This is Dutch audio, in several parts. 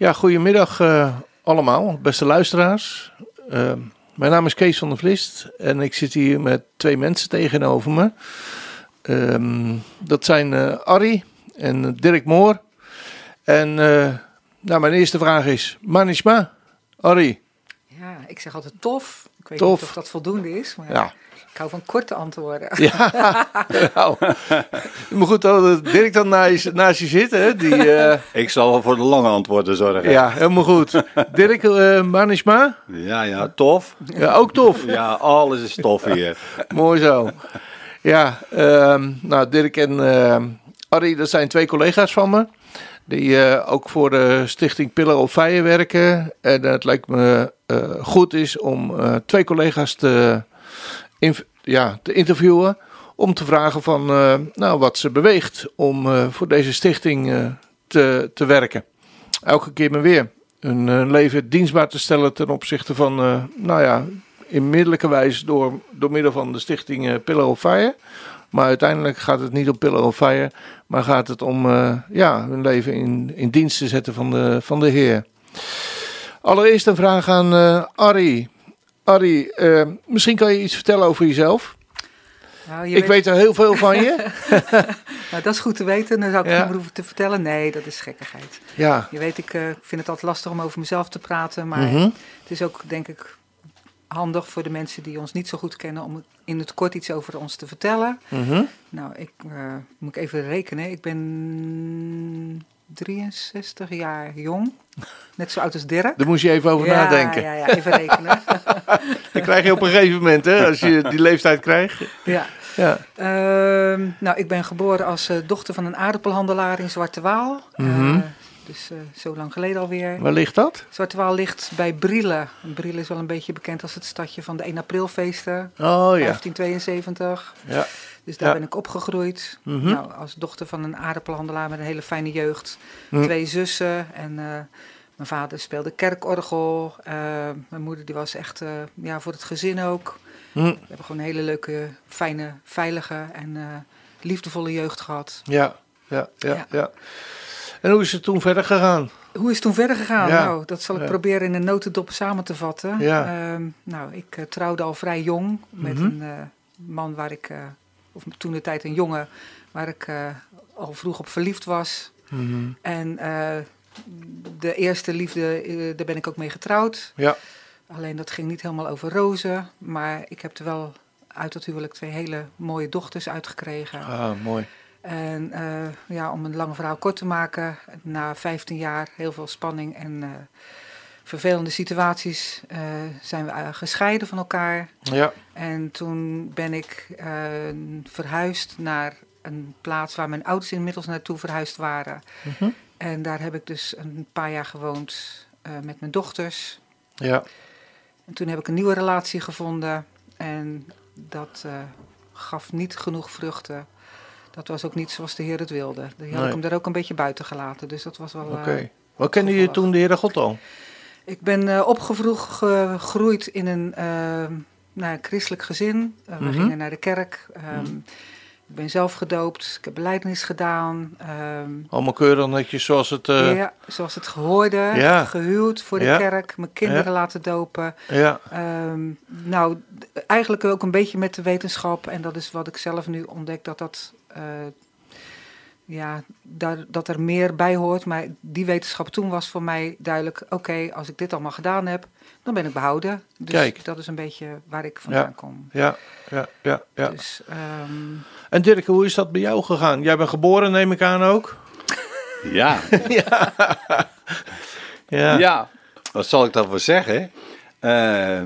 Ja, goedemiddag uh, allemaal, beste luisteraars. Uh, mijn naam is Kees van der Vlist en ik zit hier met twee mensen tegenover me. Um, dat zijn uh, Arrie en Dirk Moor. En nou, mijn eerste vraag is, Manishma, Arrie. Ja, ik zeg altijd tof. Ik weet tof. niet of dat voldoende is, maar... Ja. Ik hou van korte antwoorden. Ja, nou. Maar goed dat Dirk dan naast, naast je zit. Hè? Die, uh... Ik zal voor de lange antwoorden zorgen. Ja, helemaal goed. Dirk, uh, Manishma? Ja, ja, tof. Ja, ook tof. Ja, alles is tof hier. Mooi zo. Ja, uh, nou Dirk en uh, Arie, dat zijn twee collega's van me. Die uh, ook voor de stichting Pillar of Fire werken. En het lijkt me goed is om twee collega's te ja, te interviewen. Om te vragen van uh, nou, wat ze beweegt om uh, voor deze stichting uh, te, te werken. Elke keer maar weer. Hun leven dienstbaar te stellen ten opzichte van, nou ja, in middelijke wijze door, door middel van de stichting Pillar of Fire. Maar uiteindelijk gaat het niet om Pillar of Fire, maar gaat het om ja, hun leven in, in dienst te zetten van de, van de Heer. Allereerst een vraag aan Arie. Arie, uh, misschien kan je iets vertellen over jezelf. Nou, je ik weet... er heel veel van je. nou, dat is goed te weten. Dan zou ik ja. niet hoeven te vertellen. Nee, dat is gekkigheid. Ja. Je weet, ik uh, vind het altijd lastig om over mezelf te praten. Maar mm -hmm. het is ook, denk ik, handig voor de mensen die ons niet zo goed kennen... om in het kort iets over ons te vertellen. Mm -hmm. Nou, ik uh, moet ik even rekenen. Ik ben 63 jaar jong. Net zo oud als Dirk. Daar moest je even over nadenken. Ja, ja, even rekenen. Dat krijg je op een gegeven moment, hè, als je die leeftijd krijgt. Ja. ja. Uh, nou, ik ben geboren als uh, dochter van een aardappelhandelaar in Zwarte Waal. Mm -hmm. Dus zo lang geleden alweer. Waar ligt dat? Zwarte Waal ligt bij Brielle. Brielle is wel een beetje bekend als het stadje van de 1 aprilfeesten. Oh ja. 1572. Ja. Dus daar ben ik opgegroeid. Mm -hmm. nou, als dochter van een aardappelhandelaar met een hele fijne jeugd. Mm. Twee zussen en uh, mijn vader speelde kerkorgel. Uh, mijn moeder die was echt uh, ja, voor het gezin ook. Mm. We hebben gewoon een hele leuke, fijne, veilige en liefdevolle jeugd gehad. Ja, ja, ja, ja, En hoe is het toen verder gegaan? Hoe is het toen verder gegaan? Ja. Nou, dat zal ik proberen in een notendop samen te vatten. Ja. Uh, nou, ik trouwde al vrij jong met -hmm. een man waar ik of toen de tijd een jongen waar ik al vroeg op verliefd was. Mm -hmm. En de eerste liefde, daar ben ik ook mee getrouwd. Ja. Alleen dat ging niet helemaal over rozen, maar ik heb er wel uit dat huwelijk twee hele mooie dochters uitgekregen. Ah, mooi. En ja, om een lange verhaal kort te maken, na 15 jaar heel veel spanning en vervelende situaties uh, zijn we gescheiden van elkaar. Ja. En toen ben ik verhuisd naar een plaats waar mijn ouders inmiddels naartoe verhuisd waren. Mm -hmm. En daar heb ik dus een paar jaar gewoond met mijn dochters. Ja. En toen heb ik een nieuwe relatie gevonden en dat gaf niet genoeg vruchten. Dat was ook niet zoals de Heer het wilde. Die had nee. ik hem daar ook een beetje buiten gelaten. Dus dat was wel. Oké. Okay. Wat kende je toen de Heer God al? Ik ben uh, opgegroeid in een uh, nou, christelijk gezin. Uh, we mm -hmm. gingen naar de kerk. Um, mm. Ik ben zelf gedoopt. Ik heb beleidnis gedaan. Um, Allemaal keurig netjes zoals het... Ja, zoals het gehoorde. Ja. Gehuwd voor de ja. kerk. Mijn kinderen ja. laten dopen. Ja. Um, nou, eigenlijk ook een beetje met de wetenschap. En dat is wat ik zelf nu ontdek dat dat ja, daar, dat er meer bij hoort. Maar die wetenschap toen was voor mij duidelijk: oké, als ik dit allemaal gedaan heb, dan ben ik behouden. Dus Kijk. dat is een beetje waar ik vandaan ja. kom. Ja, ja, ja. ja. Dus, um... En Dirk, hoe is dat bij jou gegaan? Jij bent geboren, neem ik aan ook? Ja. ja. ja. ja. Wat zal ik daarvoor zeggen? Uh,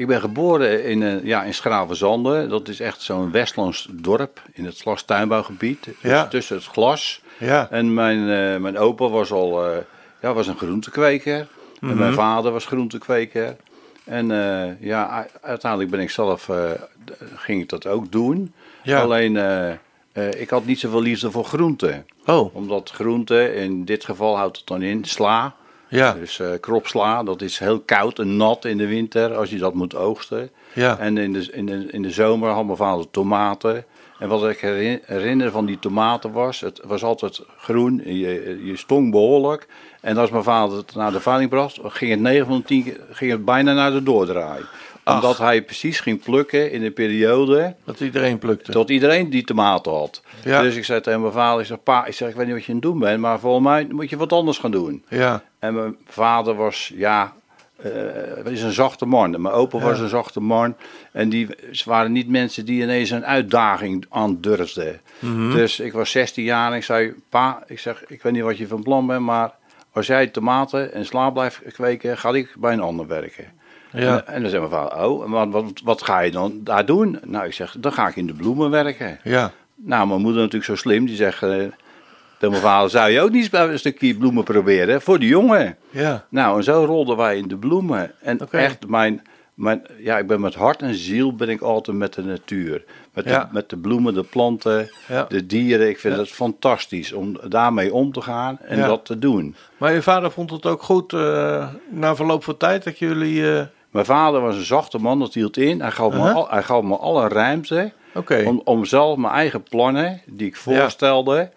ik ben geboren in, uh, ja, in Schravenzande. Dat is echt zo'n Westlands dorp in het glastuinbouwgebied. Ja. Tussen het glas. Ja. En mijn, uh, mijn opa was al uh, ja, was een groentekweker. Mm -hmm. En mijn mhm. vader was groentekweker. En ja, uiteindelijk ben ik zelf, ging ik dat ook doen. Ja. Alleen, ik had niet zoveel liefde voor groenten. Oh. Omdat groenten, in dit geval houdt het dan in, sla. Ja. Dus uh, kropsla, dat is heel koud en nat in de winter als je dat moet oogsten. Ja. En in de, in de, in de zomer had mijn vader tomaten. En wat ik herinner van die tomaten was, het was altijd groen, je, je stonk behoorlijk. En als mijn vader het naar de veiling bracht, ging het 9 van 10 ging het bijna naar de doordraai. Omdat hij precies ging plukken in de periode... Dat iedereen plukte. Dat iedereen die tomaten had. Ja. Dus ik zei tegen mijn vader, ik zeg, pa, ik, zeg, ik weet niet wat je aan het doen bent, maar volgens mij moet je wat anders gaan doen. Ja. En mijn vader was, ja, uh, is een zachte man. Mijn opa was een zachte man. En die waren niet mensen die ineens een uitdaging aandurfden. Mm Dus ik was 16 jaar en ik zei, pa, ik zeg, ik weet niet wat je van plan bent, maar als jij tomaten en sla blijft kweken, ga ik bij een ander werken. Ja. En, en, dan zei mijn vader, oh, wat, wat, wat ga je dan daar doen? Nou, ik zeg, dan ga ik in de bloemen werken. Ja. Nou, mijn moeder natuurlijk zo slim, die zegt... Uh, mijn vader, zou je ook niet een stukje bloemen proberen? Voor de jongen. Ja. Nou, en zo rolden wij in de bloemen. En echt, mijn, mijn, ja, ik ben met hart en ziel ben ik altijd met de natuur. Met, de, met de bloemen, de planten, ja. de dieren. Ik vind het fantastisch om daarmee om te gaan en dat te doen. Maar je vader vond het ook goed uh, na verloop van tijd dat jullie... Uh... Mijn vader was een zachte man, dat hield in. Hij gaf, uh -huh. me, al, hij gaf me alle ruimte okay. om, om zelf mijn eigen plannen, die ik voorstelde...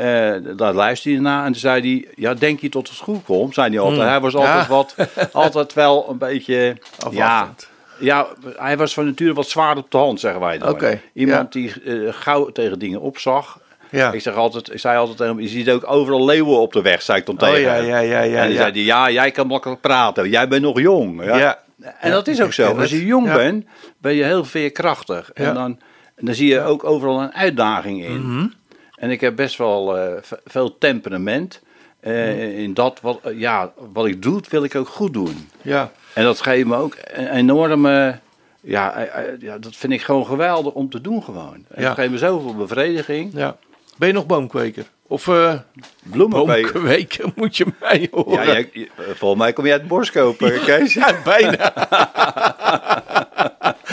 Uh, daar luisterde hij naar en toen zei hij: Ja, denk je tot het goed komt? Zei hij altijd. Hmm. Hij was altijd ja. wat, altijd wel een beetje. Ja, ja, hij was van nature wat zwaar op de hand, zeggen wij dan. Okay. Iemand ja. die uh, gauw tegen dingen opzag. Ja. Ik, zeg altijd, ik zei altijd tegen hem: Je ziet ook overal leeuwen op de weg, zei ik dan tegen oh, ja, ja, ja, ja, En hij zei: Ja, jij kan makkelijk praten, jij bent nog jong. Ja. ja. En dat is ook zo. Als je jong bent, ben je heel veerkrachtig. En dan, en dan zie je ook overal een uitdaging in. Mm -hmm. En ik heb best wel uh, veel temperament. Uh, in dat wat, uh, ja, wat ik doe, wil ik ook goed doen. Ja. En dat geeft me ook een enorme. Ja, ja, dat vind ik gewoon geweldig om te doen gewoon. En Ja. Dat geeft me zoveel bevrediging. ja. Ben je nog boomkweker? Of uh, Bloemenkweker. moet je mij horen. Ja, jij, volgens mij kom je uit Boskopen, Kees. Ja, bijna.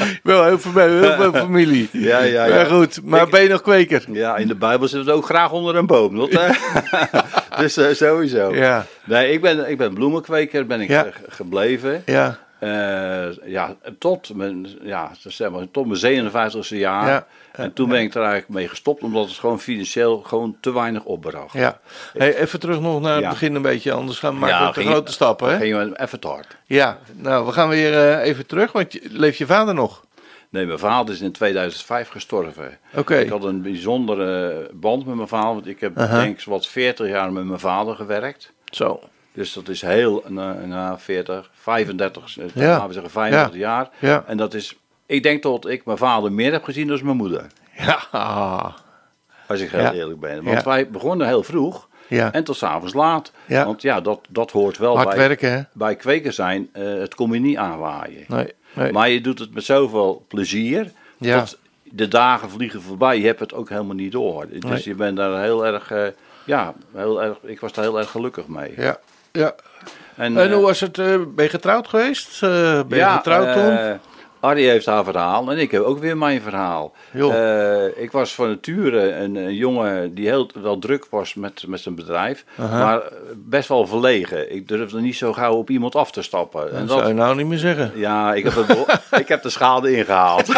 Wel heel veel, heel veel familie. Ja, ja, Maar ja. goed, maar Ik- ben je nog kweker? Ja, in de Bijbel zit het ook graag onder een boom. Dat, hè? dus eh, sowieso. Ja, Nee, ik ben, ik ben bloemenkweker, ben ik Ja. eh, gebleven. ja, Eh, ja, tot mijn, ja, zeg maar, tot mijn 57e jaar. Ja. En toen ben ik er eigenlijk mee gestopt, omdat het gewoon financieel gewoon te weinig opbracht. ja. Hey, even terug nog naar het Ja. begin een beetje, anders gaan we maken te grote stappen. Hè? Ging je even te hard. Ja, nou, we gaan weer eh, even terug, want leeft je vader nog? Nee, mijn vader is in 2005 gestorven. Oké. Ik had een bijzondere band met mijn vader, want ik heb denk ik wat 40 jaar met mijn vader gewerkt. Zo. Dus dat is heel, na, na 40, 35, eh, Ja. laten we zeggen 35 jaar. Ja. En dat is, ik denk dat ik mijn vader meer heb gezien dan mijn moeder. Ja. Als ik heel eerlijk ben. Want wij begonnen heel vroeg Ja. en tot s'avonds laat. Ja. Want ja, dat, dat hoort wel Hard bij, werken, hè? bij kweken zijn. eh, het kom je niet aanwaaien. Nee. nee. Maar je doet het met zoveel plezier. Ja. Dat de dagen vliegen voorbij. Je hebt het ook helemaal niet door. Dus Nee. je bent daar heel erg... eh, ja, heel erg, ik was daar heel erg gelukkig mee. Ja. Ja. En, En eh, hoe was het? eh, ben je getrouwd geweest? Eh, ben je ja, getrouwd toen? Arie heeft haar verhaal en ik heb ook weer mijn verhaal. Joh. Eh, ik was van nature een, een jongen die heel wel druk was met, met zijn bedrijf, Aha. maar best wel verlegen. Ik durfde niet zo gauw op iemand af te stappen. En Dat zou je nou niet meer zeggen. ja, ik heb, het, ik heb de schade ingehaald.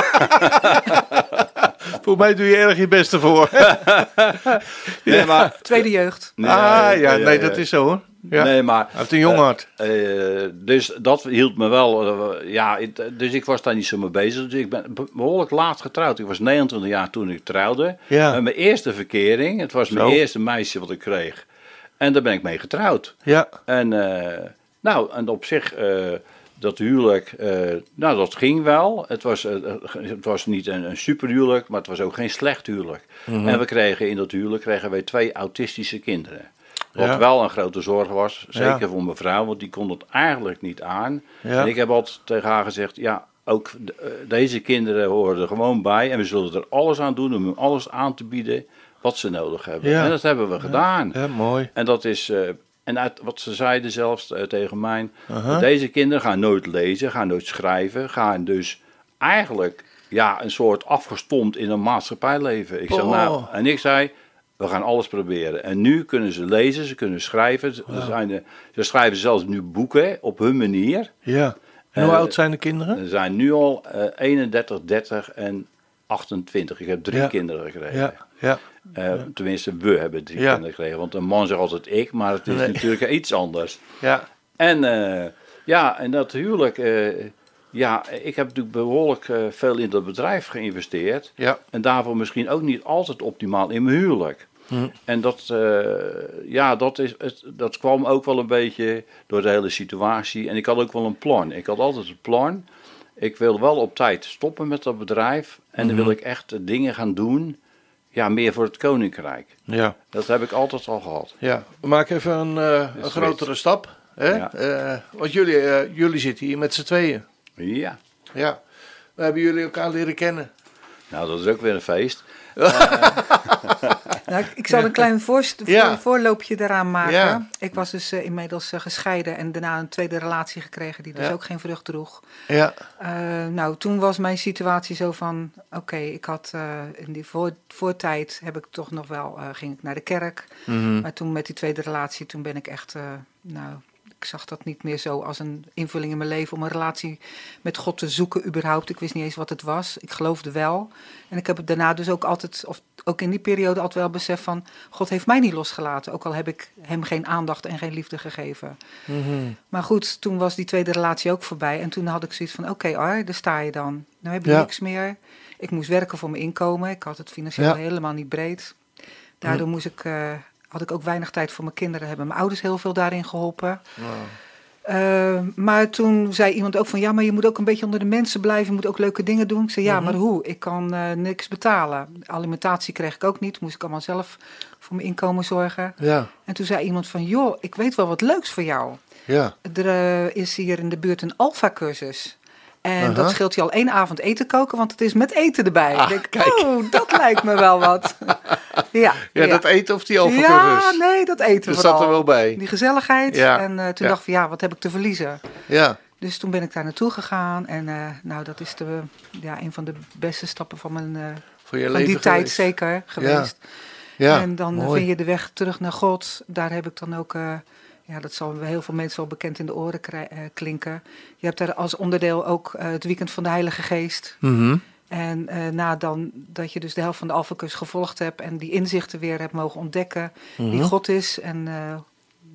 Voor mij doe je erg je beste voor. Nee, maar, Tweede jeugd. nee, ah, ja, nee, dat is zo hoor. Ja. Nee, maar Hij heeft een jong hart. Eh, dus dat hield me wel. eh, ja, dus ik was daar niet zo mee bezig. Dus ik ben be- behoorlijk laat getrouwd. Ik was 29 jaar toen ik trouwde. Ja. En mijn eerste verkering, het was mijn Zo. eerste meisje wat ik kreeg. En daar ben ik mee getrouwd. Ja. En eh, nou, en op zich, eh, dat huwelijk, eh, nou dat ging wel. Het was, eh, het was niet een, een superhuwelijk, maar het was ook geen slecht huwelijk. Mhm. En we kregen in dat huwelijk kregen wij twee autistische kinderen. Wat Ja. wel een grote zorg was, zeker Ja. voor mijn vrouw, want die kon het eigenlijk niet aan. Ja. En ik heb altijd tegen haar gezegd, ja, ook eh, deze kinderen horen er gewoon bij. En we zullen er alles aan doen om hun alles aan te bieden wat ze nodig hebben. En dat hebben we gedaan. Ja, mooi. En dat is, eh, en uit wat ze zeiden zelfs eh, tegen mij, deze kinderen gaan nooit lezen, gaan nooit schrijven, gaan dus eigenlijk ja, een soort afgestompt in een maatschappij leven. Ik zei, Oh. nou, en ik zei, we gaan alles proberen. En nu kunnen ze lezen, ze kunnen schrijven, ze, zijn de- ze schrijven zelfs nu boeken op hun manier. Ja. En hoe Eh, oud zijn de kinderen? Ze zijn nu al eh, 31, 30 en 28. Ik heb drie kinderen gekregen. Ja, ja. Uh, tenminste, we hebben drie kinderen gekregen. Want een man zegt altijd ik, maar het is natuurlijk iets anders. Ja. En ja, en dat huwelijk. Ja, ik heb natuurlijk behoorlijk veel in dat bedrijf geïnvesteerd. Ja. En daarvoor misschien ook niet altijd optimaal in mijn huwelijk. Hm. En dat, ja, dat, is, het, dat kwam ook wel een beetje door de hele situatie. En ik had ook wel een plan. Ik had altijd een plan. Ik wil wel op tijd stoppen met dat bedrijf. En dan wil mhm. ik echt dingen gaan doen ja, meer voor het koninkrijk. Ja. Dat heb ik altijd al gehad. Ja, we maken even een, uh, een grotere stap. Hè? Ja. Uh, want jullie, jullie zitten hier met z'n tweeën. Ja. Ja. We hebben jullie elkaar leren kennen. Nou, dat is ook weer een feest. nou, ik zal een klein voorloopje eraan maken. Ik was dus uh, inmiddels uh, gescheiden en daarna een tweede relatie gekregen die dus ook geen vrucht droeg. Ja. Uh, nou, toen was mijn situatie zo van, oké, ik had in die voor, voortijd heb ik toch nog wel, ging ik naar de kerk. Mm -hmm. Maar toen met die tweede relatie, toen ben ik echt, nou, ik zag dat niet meer zo als een invulling in mijn leven om een relatie met God te zoeken überhaupt. Ik wist niet eens wat het was. Ik geloofde wel. En ik heb het daarna dus ook altijd, of ook in die periode altijd wel besef van... God heeft mij niet losgelaten, ook al heb ik hem geen aandacht en geen liefde gegeven. Mhm. Maar goed, toen was die tweede relatie ook voorbij. En toen had ik zoiets van, oké okay, Ar, daar sta je dan. Nu heb je niks meer. Ik moest werken voor mijn inkomen. Ik had het financieel helemaal niet breed. Daardoor mhm. moest ik... Uh, had ik ook weinig tijd voor mijn kinderen. Hebben mijn ouders heel veel daarin geholpen. Uh, maar toen zei iemand ook van ja, maar je moet ook een beetje onder de mensen blijven. Je moet ook leuke dingen doen. Ik zei ja, mhm. maar hoe? Ik kan uh, niks betalen. Alimentatie kreeg ik ook niet. Moest ik allemaal zelf voor mijn inkomen zorgen. Ja. En toen zei iemand van joh, ik weet wel wat leuks voor jou. Ja. Er uh, is hier in de buurt een alfa-cursus. En dat scheelt je al één avond eten koken, want het is met eten erbij. Ah, ik denk, oh, dat lijkt me wel wat. ja, ja, dat eten of die overcursus? Ja, nee, dat eten Dat zat er wel bij. Die gezelligheid. Ja. En uh, toen dacht ik van, ja, wat heb ik te verliezen? Ja. Dus toen ben ik daar naartoe gegaan. En uh, nou, dat is de, ja, een van de beste stappen van mijn... Uh, Voor je van leven die tijd zeker geweest. Ja. en dan mooi. vind je de weg terug naar God. Daar heb ik dan ook ja, dat zal heel veel mensen al bekend in de oren klinken. Je hebt daar als onderdeel ook uh, het weekend van de Heilige Geest. Mm -hmm. En uh, na dan dat je dus de helft van de Alphakus gevolgd hebt en die inzichten weer hebt mogen ontdekken, mm -hmm. wie God is en uh,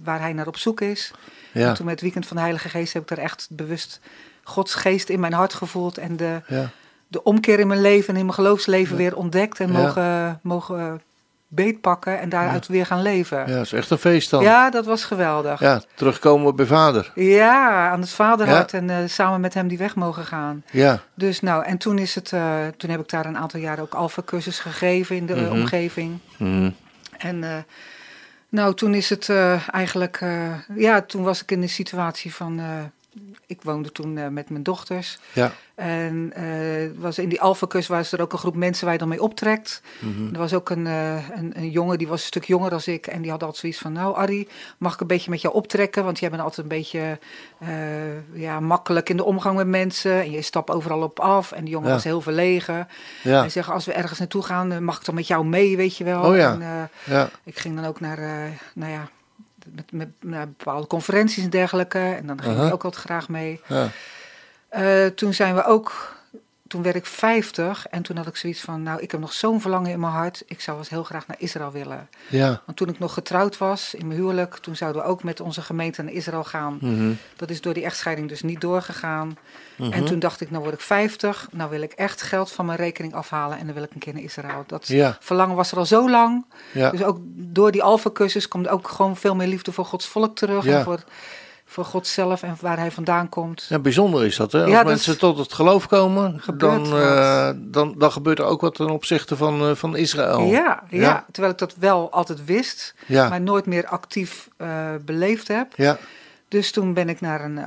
waar hij naar op zoek is. Ja. En toen met het weekend van de Heilige Geest heb ik daar echt bewust Gods geest in mijn hart gevoeld en de, ja. de omkeer in mijn leven en in mijn geloofsleven ja. weer ontdekt en mogen, mogen beetpakken en daaruit ja. weer gaan leven. Ja, dat is echt een feest dan. Ja, dat was geweldig. Ja, terugkomen bij vader. Ja, aan het vaderhart ja. en uh, samen met hem die weg mogen gaan. Ja. Dus nou, en toen is het, uh, toen heb ik daar een aantal jaren ook alfa-cursus gegeven in de Mhm. mm -hmm. omgeving. Mm -hmm. En uh, nou, toen is het eigenlijk, ja, toen was ik in de situatie van ik woonde toen uh, met mijn dochters. Ja. En uh, was in die Alphakus was er ook een groep mensen waar je dan mee optrekt. Mm -hmm. Er was ook een, uh, een, een, jongen, die was een stuk jonger dan ik. En die had altijd zoiets van, nou Arie, mag ik een beetje met jou optrekken? Want jij bent altijd een beetje ja, makkelijk in de omgang met mensen. En je stapt overal op af. En die jongen ja. was heel verlegen. Ja. Hij zegt, als we ergens naartoe gaan, mag ik dan met jou mee, weet je wel. Oh ja. En, ja. Ik ging dan ook naar, nou ja met, met, naar bepaalde conferenties en dergelijke. En dan ging uh -huh. ik ook altijd graag mee. Ja. Uh, toen zijn we ook, toen werd ik 50 en toen had ik zoiets van, nou, ik heb nog zo'n verlangen in mijn hart. Ik zou wel heel graag naar Israël willen. Ja. Want toen ik nog getrouwd was in mijn huwelijk, toen zouden we ook met onze gemeente naar Israël gaan. Mm -hmm. Dat is door die echtscheiding dus niet doorgegaan. Mhm. Mm -hmm. En toen dacht ik, nou word ik 50, nou wil ik echt geld van mijn rekening afhalen en dan wil ik een keer naar Israël. Dat ja. verlangen was er al zo lang. Ja. Dus ook door die alfa-cursus komt ook gewoon veel meer liefde voor Gods volk terug. Ja. En voor, voor God zelf en waar hij vandaan komt. Ja, bijzonder is dat, hè? Als Ja, mensen tot het geloof komen, Gebeurt dan, eh, dan, dan gebeurt er ook wat ten opzichte van, eh, van Israël. Ja, ja, Ja. terwijl ik dat wel altijd wist, Ja. maar nooit meer actief eh, beleefd heb. Ja. Dus toen ben ik naar een,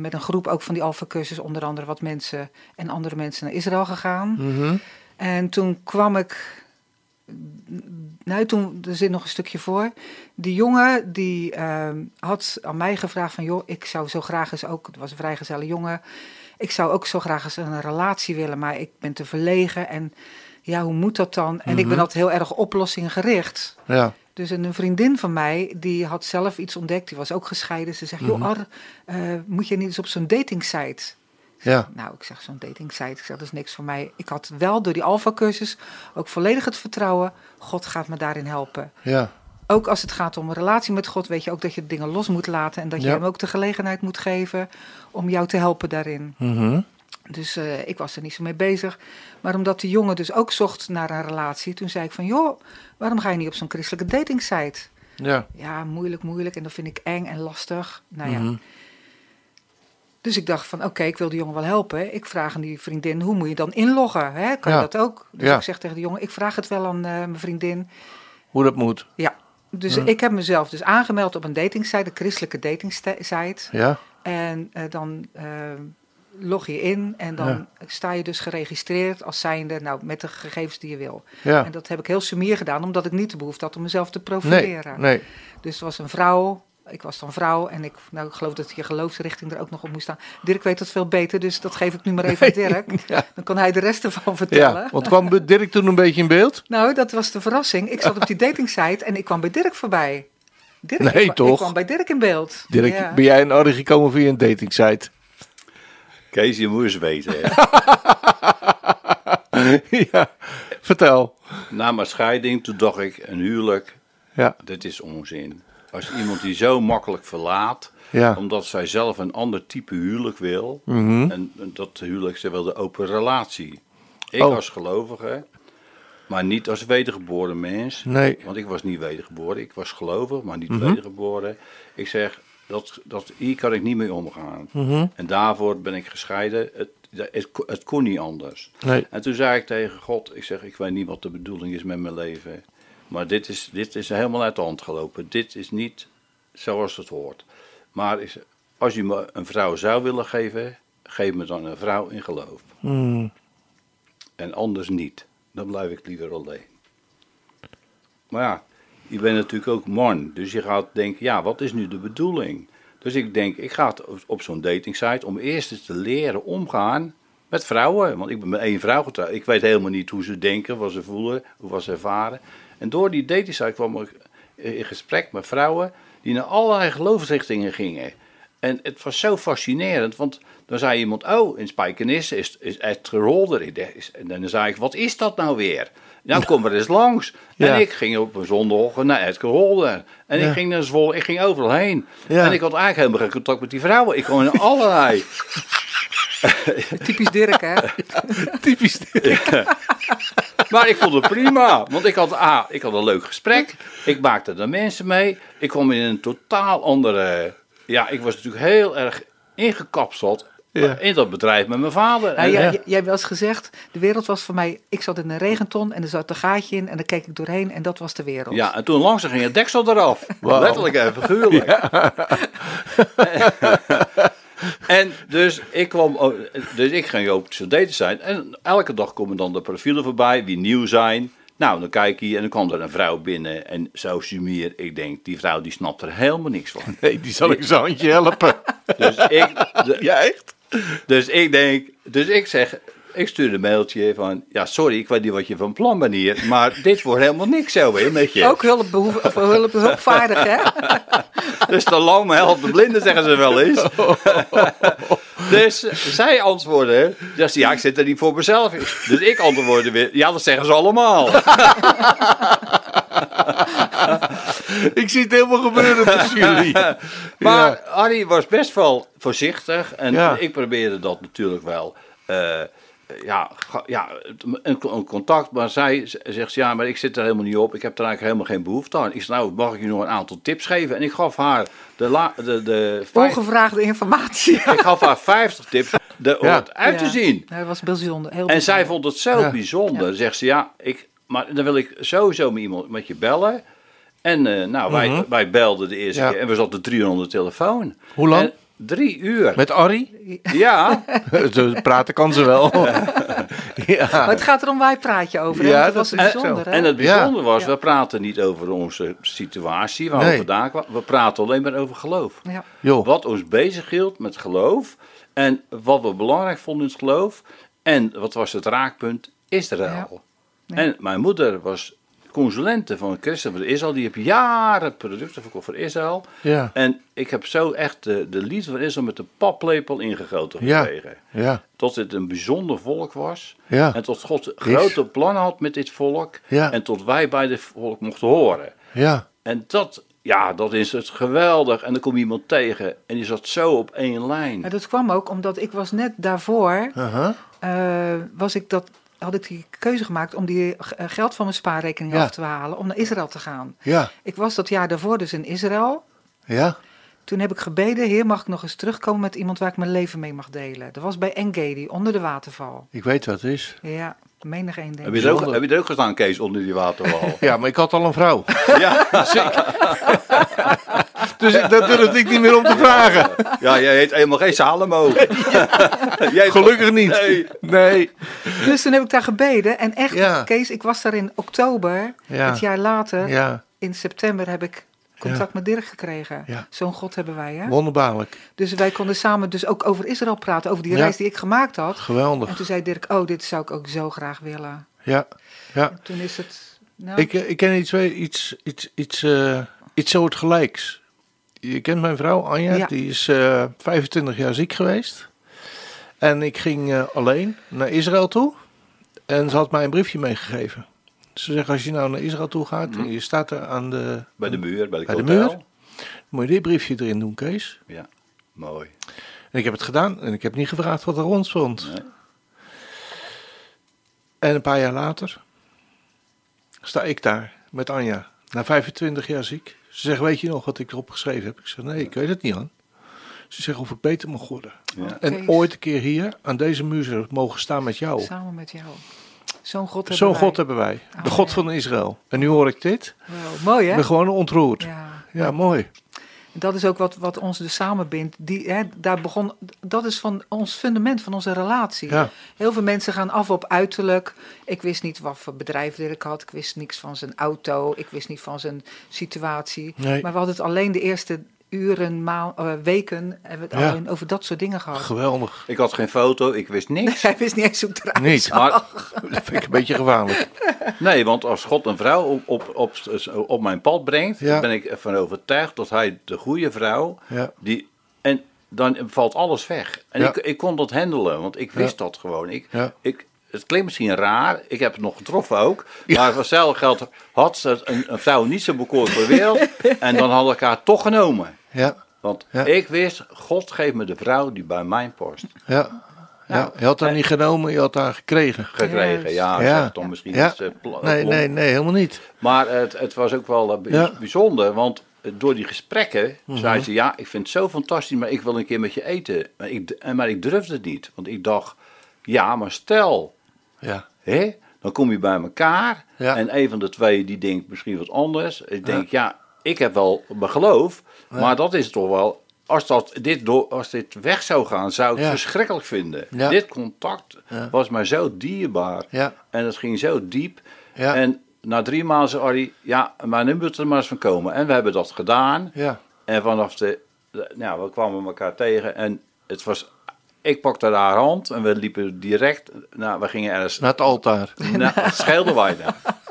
met een groep ook van die alfa-cursus, onder andere wat mensen en andere mensen naar Israël gegaan. Mhm. En toen kwam ik. Nou, toen, er zit nog een stukje voor. Die jongen die ehm, had aan mij gevraagd van... joh, ik zou zo graag eens ook... Het was een vrijgezelle jongen. Ik zou ook zo graag eens een relatie willen, maar ik ben te verlegen. En ja, hoe moet dat dan? En ik ben Mhm. altijd heel erg oplossingengericht. Ja. Dus een vriendin van mij, die had zelf iets ontdekt. Die was ook gescheiden. Ze zegt, Mhm. joh Ar, eh, moet je niet eens op zo'n datingsite? Ja. Nou, ik zeg zo'n dating site. Ik zeg dat is niks voor mij. Ik had wel door die Alpha cursus ook volledig het vertrouwen. God gaat me daarin helpen. Ja. Ook als het gaat om een relatie met God, weet je ook dat je dingen los moet laten en dat je hem ook de gelegenheid moet geven om jou te helpen daarin. Mm Dus uh, ik was er niet zo mee bezig. Maar omdat de jongen dus ook zocht naar een relatie, toen zei ik van joh, waarom ga je niet op zo'n christelijke dating site? Ja. ja, moeilijk, moeilijk. En dat vind ik eng en lastig. Nou ja. Mhm. Dus ik dacht van, oké, ik wil de jongen wel helpen. Ik vraag aan die vriendin, hoe moet je dan inloggen? Hè? Kan je dat ook? Dus ik zeg tegen de jongen, ik vraag het wel aan uh, mijn vriendin. Hoe dat moet? Ja. Dus ik heb mezelf dus aangemeld op een datingsite, een christelijke datingsite. Ja. En uh, dan uh, log je in en dan sta je dus geregistreerd als zijnde, nou, met de gegevens die je wil. Ja. En dat heb ik heel sumier gedaan, omdat ik niet de behoefte had om mezelf te profileren. Nee, nee. Dus het was een vrouw, ik was dan vrouw en ik, nou, ik geloof dat je geloofsrichting er ook nog op moest staan. Dirk weet dat veel beter, dus dat geef ik nu maar even aan Dirk. Dan kan hij de rest ervan vertellen. Ja, want kwam Dirk toen een beetje in beeld? Nou, dat was de verrassing. Ik zat op die datingsite en ik kwam bij Dirk voorbij. Dirk, nee, toch? Ik kwam bij Dirk in beeld. Dirk, ben jij in orde gekomen via een datingsite? Kees, je moet eens weten. ja, vertel. Na mijn scheiding, toen dacht ik, een huwelijk, ja. dit is onzin. Als iemand die zo makkelijk verlaat, omdat zij zelf een ander type huwelijk wil, mhm. en dat huwelijk, ze wil de open relatie. Ik oh. als gelovige, maar niet als wedergeboren mens. Nee. Want ik was niet wedergeboren. Ik was gelovig, maar niet mm wedergeboren. Ik zeg, dat, dat, hier kan ik niet mee omgaan. Mhm. En daarvoor ben ik gescheiden. Het, het, het kon niet anders. Nee. En toen zei ik tegen God, ik zeg, ik weet niet wat de bedoeling is met mijn leven. Maar dit is, dit is helemaal uit de hand gelopen. Dit is niet zoals het hoort. Maar als u me een vrouw zou willen geven, geef me dan een vrouw in geloof. Mm. En anders niet. Dan blijf ik liever alleen. Maar ja, je bent natuurlijk ook man. Dus je gaat denken, ja, wat is nu de bedoeling? Dus ik denk, ik ga op zo'n datingsite om eerst eens te leren omgaan met vrouwen. Want ik ben met één vrouw getrouwd. Ik weet helemaal niet hoe ze denken, wat ze voelen, hoe ze ervaren. En door die datingsite kwam ik in gesprek met vrouwen die naar allerlei geloofsrichtingen gingen. En het was zo fascinerend, want dan zei iemand, oh, in Spijkenis is, is Holder. En dan zei ik, wat is dat nou weer? Nou, kom er eens langs. En ik ging op een zondag naar Edgar Holder. En ik ging naar Zwolle, ik ging overal heen. En ik had eigenlijk helemaal geen contact met die vrouwen. Ik kon in allerlei... Typisch Dirk, hè? Typisch Dirk. Maar ik vond het prima, want ik had, ah, ik had een leuk gesprek. Ik maakte er mensen mee. Ik kwam in een totaal andere... Ja, ik was natuurlijk heel erg ingekapseld in dat bedrijf met mijn vader. Ja, jij, jij hebt wel eens gezegd, de wereld was voor mij... Ik zat in een regenton en er zat een gaatje in en daar keek ik doorheen en dat was de wereld. Ja, en toen langzaam ging het deksel eraf. Letterlijk en figuurlijk. en dus ik, kwam, dus ik ging op de zijn en elke dag komen dan de profielen voorbij, wie nieuw zijn... Nou, dan kijk je en dan kwam er een vrouw binnen en zo sumier. Ik denk, die vrouw die snapt er helemaal niks van. Nee, die zal ik zo handje helpen. Dus ik... ja, echt? Dus ik denk, dus ik zeg, ik stuur een mailtje van, ja sorry, ik weet niet wat je van plan bent hier, maar dit wordt helemaal niks zo weer met je. Ook hulp, of hulp, hulpvaardig hè? dus de lang helpt de blinden zeggen ze wel eens. dus zij antwoorden, dus ja ik zit er niet voor mezelf in. Dus ik antwoordde weer, ja dat zeggen ze allemaal. ik zie het helemaal gebeuren tussen jullie. maar ja. was best wel voorzichtig. En ik probeerde dat natuurlijk wel. Uh, ja, ja een, een, contact, maar zij zegt ja, maar ik zit er helemaal niet op. Ik heb er eigenlijk helemaal geen behoefte aan. Ik zei, nou, mag ik je nog een aantal tips geven? En ik gaf haar de, la, de, de ongevraagde informatie. ik gaf haar 50 tips de, om het uit te zien. Dat was bijzonder. Heel en zij vond het zo bijzonder. Zegt ze, ja, ik, maar dan wil ik sowieso met iemand met je bellen. En uh, nou, wij, mhm. wij belden de eerste keer en we zaten 300 telefoon. Hoe lang? Drie uur. Met Arrie? Ja. Zo praten kan ze wel. ja. Maar het gaat erom, wij praat je over. Ja, dat, was bijzonder. En, en het bijzondere was, we praten niet over onze situatie, waar we vandaan kwamen. We praten alleen maar over geloof. Ja. Wat ons bezig hield met geloof. En wat we belangrijk vonden in het geloof. En wat was het raakpunt? Israël. En mijn moeder was consulenten van Christen van Israël. Die hebben jaren producten verkocht voor Israël. Ja. En ik heb zo echt de, de liefde van Israël met de paplepel ingegoten gekregen. Ja. ja. Tot dit een bijzonder volk was. Ja. En tot God grote plannen had met dit volk. Ja. En tot wij bij dit volk mochten horen. Ja. En dat, ja, dat is het geweldig. En dan kom je iemand tegen en die zat zo op één lijn. Ja, dat kwam ook omdat ik was net daarvoor, uh was ik dat, had ik die keuze gemaakt om die eh, geld van mijn spaarrekening af te halen om naar Israël te gaan. Ja. Ik was dat jaar daarvoor dus in Israël. Ja. Toen heb ik gebeden, heer mag ik nog eens terugkomen met iemand waar ik mijn leven mee mag delen. Dat was bij Engedi, onder de waterval. Ik weet wat het is. Ja. Menig één Heb je, er ook, heb je er ook gestaan, Kees, onder die waterwal? ja, maar ik had al een vrouw. Ja. dus ik, dat durfde ik niet meer om te vragen. Ja, jij heet helemaal geen Salomo. jij Gelukkig niet. Nee. nee. Dus toen heb ik daar gebeden. En echt, Kees, ik was daar in oktober. Het jaar later, in september, heb ik contact met Dirk gekregen. Zo'n God hebben wij, hè? Wonderbaarlijk. Dus wij konden samen dus ook over Israël praten, over die reis die ik gemaakt had. Geweldig. En toen zei Dirk, oh, dit zou ik ook zo graag willen. Ja, ja. toen is het... Nou... Ik, ik ken iets, iets, iets, iets, uh, iets soortgelijks. Je kent mijn vrouw, Anja, die is uh, eh, 25 jaar ziek geweest. En ik ging uh, alleen naar Israël toe. En ze had mij een briefje meegegeven. Ze zeggen, als je nou naar Israël toe gaat en mhm. je staat er aan de... Bij de muur, bij de, bij de muur. Moet je dit briefje erin doen, Kees. Ja, mooi. En ik heb het gedaan en ik heb niet gevraagd wat er rond stond. Nee. En een paar jaar later sta ik daar met Anja, na 25 jaar ziek. Ze zegt, weet je nog wat ik erop geschreven heb? Ik zeg, nee, ik weet het niet aan. Ze zegt of ik beter mag worden. Ja. En ooit een keer hier aan deze muur mogen staan met jou. Samen met jou. Zo'n God hebben Zo'n wij. God hebben wij. De God van Israël. En nu hoor ik dit. mooi hè? Ik ben gewoon ontroerd. Ja, ja mooi. Dat is ook wat, wat ons dus samenbindt. Die, hè, daar begon, dat is van ons fundament van onze relatie. Ja. Heel veel mensen gaan af op uiterlijk. Ik wist niet wat voor bedrijf ik had. Ik wist niks van zijn auto. Ik wist niet van zijn situatie. Maar we hadden het alleen de eerste uren, maal, uh, weken hebben we het ja. alleen over dat soort dingen gehad. Geweldig. Ik had geen foto, ik wist niks. hij wist niet eens hoe het eruit Niet, maar dat vind ik een beetje gevaarlijk. Nee, want als God een vrouw op, op, op, op mijn pad brengt, ja. ben ik ervan overtuigd dat hij de goede vrouw, ja. die, en dan valt alles weg. En ik, ik kon dat handelen, want ik wist dat gewoon. Ik, ik, het klinkt misschien raar, ik heb het nog getroffen ook. Maar voor hetzelfde geld had een, een vrouw niet zo bekoord voor de wereld. en dan hadden we elkaar toch genomen. Ja. Want ik wist, God geeft me de vrouw die bij mijn post. Ja. Ja, je had haar niet genomen, je had haar gekregen. Gekregen, ja. ja. Dan misschien ja. Iets, uh, nee, nee, nee, helemaal niet. Maar het, het was ook wel uh, bijzonder, want door die gesprekken mm zei ze: Ja, ik vind het zo fantastisch, maar ik wil een keer met je eten. Maar ik, maar ik durfde het niet, want ik dacht: Ja, maar stel, ja. Hè, dan kom je bij elkaar en een van de twee die denkt misschien wat anders. Ik denk: Ja, ik heb wel mijn geloof, maar dat is toch wel. Als, dat, dit, door, als dit weg zou gaan, zou ik het verschrikkelijk vinden. Dit contact was mij zo dierbaar. En het ging zo diep. En na drie maanden zei Arie, ja, maar nu moet er maar eens van komen. En we hebben dat gedaan. En vanaf de, nou, we kwamen elkaar tegen en het was ik pakte haar hand en we liepen direct. Nou, we gingen ergens. Naar het altaar. Naar Scheeldeweide.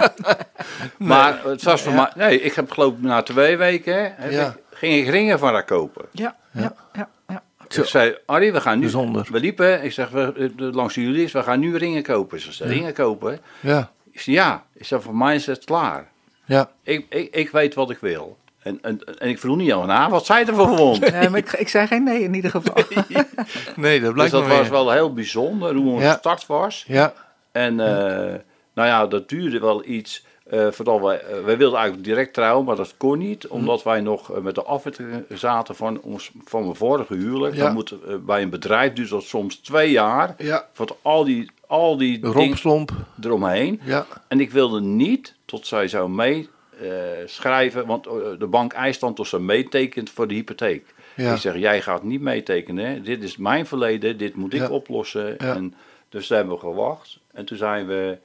Maar het was voor mij. Nee, ik heb geloof na twee weken. ja. ging ik ringen van haar kopen. Ja, ja, ja. ja, Ik zei, Arie, we gaan nu. Bijzonder. We liepen. Ik zeg, we, langs jullie we gaan nu ringen kopen. Ze zei, ringen kopen. Ja. Ik zei, ja. Ik zei, voor mij is het klaar. Ja. Ik, ik, ik weet wat ik wil. En, en, en ik vroeg niet aan haar, wat zij ervan vond. Nee, maar ik, ik zei geen nee in ieder geval. Nee, dat blijkt Dus dat was wel heel bijzonder hoe onze start was. Ja. En uh, nou ja, dat duurde wel iets. Uh, vooral wij, uh, wij wilden eigenlijk direct trouwen, maar dat kon niet. Hm. Omdat wij nog met de afwitting zaten van, ons, van mijn vorige huwelijk. Ja. Dan moet, bij een bedrijf duurt dat soms twee jaar. Ja. Voor al die, al die dingen eromheen. Ja. En ik wilde niet tot zij zou mee uh, schrijven, want eh, de bank eist dan tot ze meetekent voor de hypotheek. Ja. Ik zeg, jij gaat niet meetekenen, dit is mijn verleden, dit moet ik oplossen. En, dus daar hebben we gewacht. En toen zijn we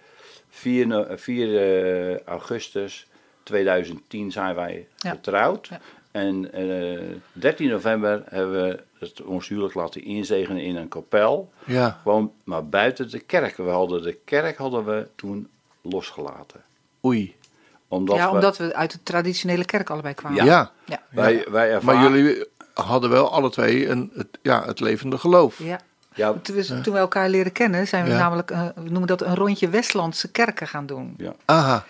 4, 4 uh, augustus 2010 zijn wij getrouwd. En uh, eh, 13 november hebben we het, ons huwelijk laten inzegenen in een kapel. Ja. Gewoon maar buiten de kerk. We hadden de kerk hadden we toen losgelaten. Oei. Omdat ja, omdat we uit de traditionele kerk allebei kwamen. Ja, ja. Wij, wij ervaren... maar jullie hadden wel alle twee een, het, ja, het levende geloof. Ja. Ja. Toen, we, toen we elkaar leren kennen, zijn we namelijk, uh, we noemen dat een rondje Westlandse kerken gaan doen. Ja. Aha.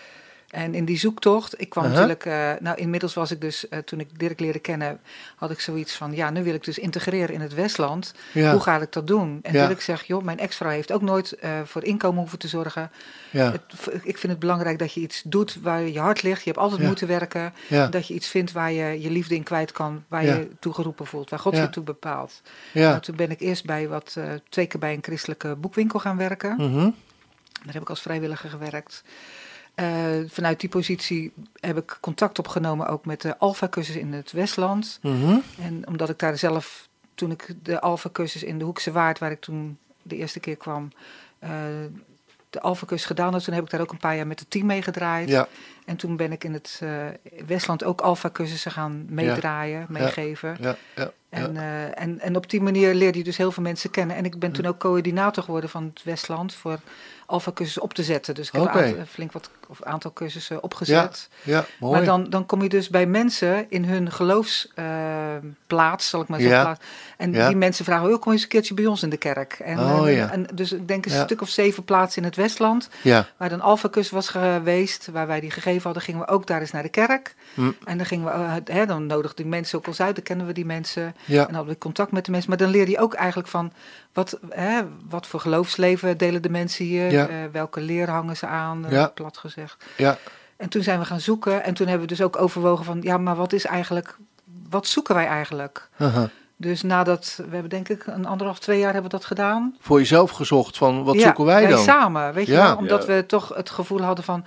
En in die zoektocht, ik kwam natuurlijk, uh, nou inmiddels was ik dus, uh, toen ik Dirk leerde kennen, had ik zoiets van, ja, nu wil ik dus integreren in het Westland. Hoe ga ik dat doen? En ja. Dirk zegt, joh, mijn ex-vrouw heeft ook nooit uh, voor inkomen hoeven te zorgen. Ja. Het, ik vind het belangrijk dat je iets doet waar je hart ligt. Je hebt altijd moeten werken. Dat je iets vindt waar je je liefde in kwijt kan, waar je toe geroepen voelt, waar God je toe bepaalt. Nou, toen ben ik eerst bij wat, twee keer bij een christelijke boekwinkel gaan werken. -hmm. Daar heb ik als vrijwilliger gewerkt. Uh, vanuit die positie heb ik contact opgenomen ook met de Alpha-cursus in het Westland. Mm En omdat ik daar zelf, toen ik de Alpha-cursus in de Hoekse Waard, waar ik toen de eerste keer kwam, uh, de Alpha-cursus gedaan had, toen heb ik daar ook een paar jaar met het team mee gedraaid. Ja. En toen ben ik in het uh, Westland ook Alpha-cursussen gaan meedraaien, ja. meegeven. Ja. Ja. En, en, en op die manier leerde je dus heel veel mensen kennen. En ik ben toen ook coördinator geworden van het Westland voor alfa-cursussen op te zetten. Dus ik heb een flink wat of aantal cursussen opgezet. Ja, ja mooi. Maar dan, dan kom je dus bij mensen in hun geloofsplaats, uh, zal ik maar zeggen. En die mensen vragen, oh, kom eens een keertje bij ons in de kerk. En, oh, en, en dus ik denk een stuk of zeven plaatsen in het Westland, waar dan alfa-cursus was geweest, waar wij die gegeven hadden, gingen we ook daar eens naar de kerk. Hm. En dan gingen we, hè, dan nodigden die mensen ook al uit, dan kennen we die mensen. En hadden we contact met de mensen. Maar dan leer je ook eigenlijk van, wat, hè, wat voor geloofsleven delen de mensen hier? Uh, welke leer hangen ze aan, uh, plat gezegd. Ja. En toen zijn we gaan zoeken en toen hebben we dus ook overwogen van, ja, maar wat is eigenlijk, wat zoeken wij eigenlijk? Uh Dus nadat, we hebben denk ik een anderhalf, twee jaar hebben we dat gedaan. Voor jezelf gezocht van, wat zoeken wij dan? samen, weet je wel? Omdat we toch het gevoel hadden van,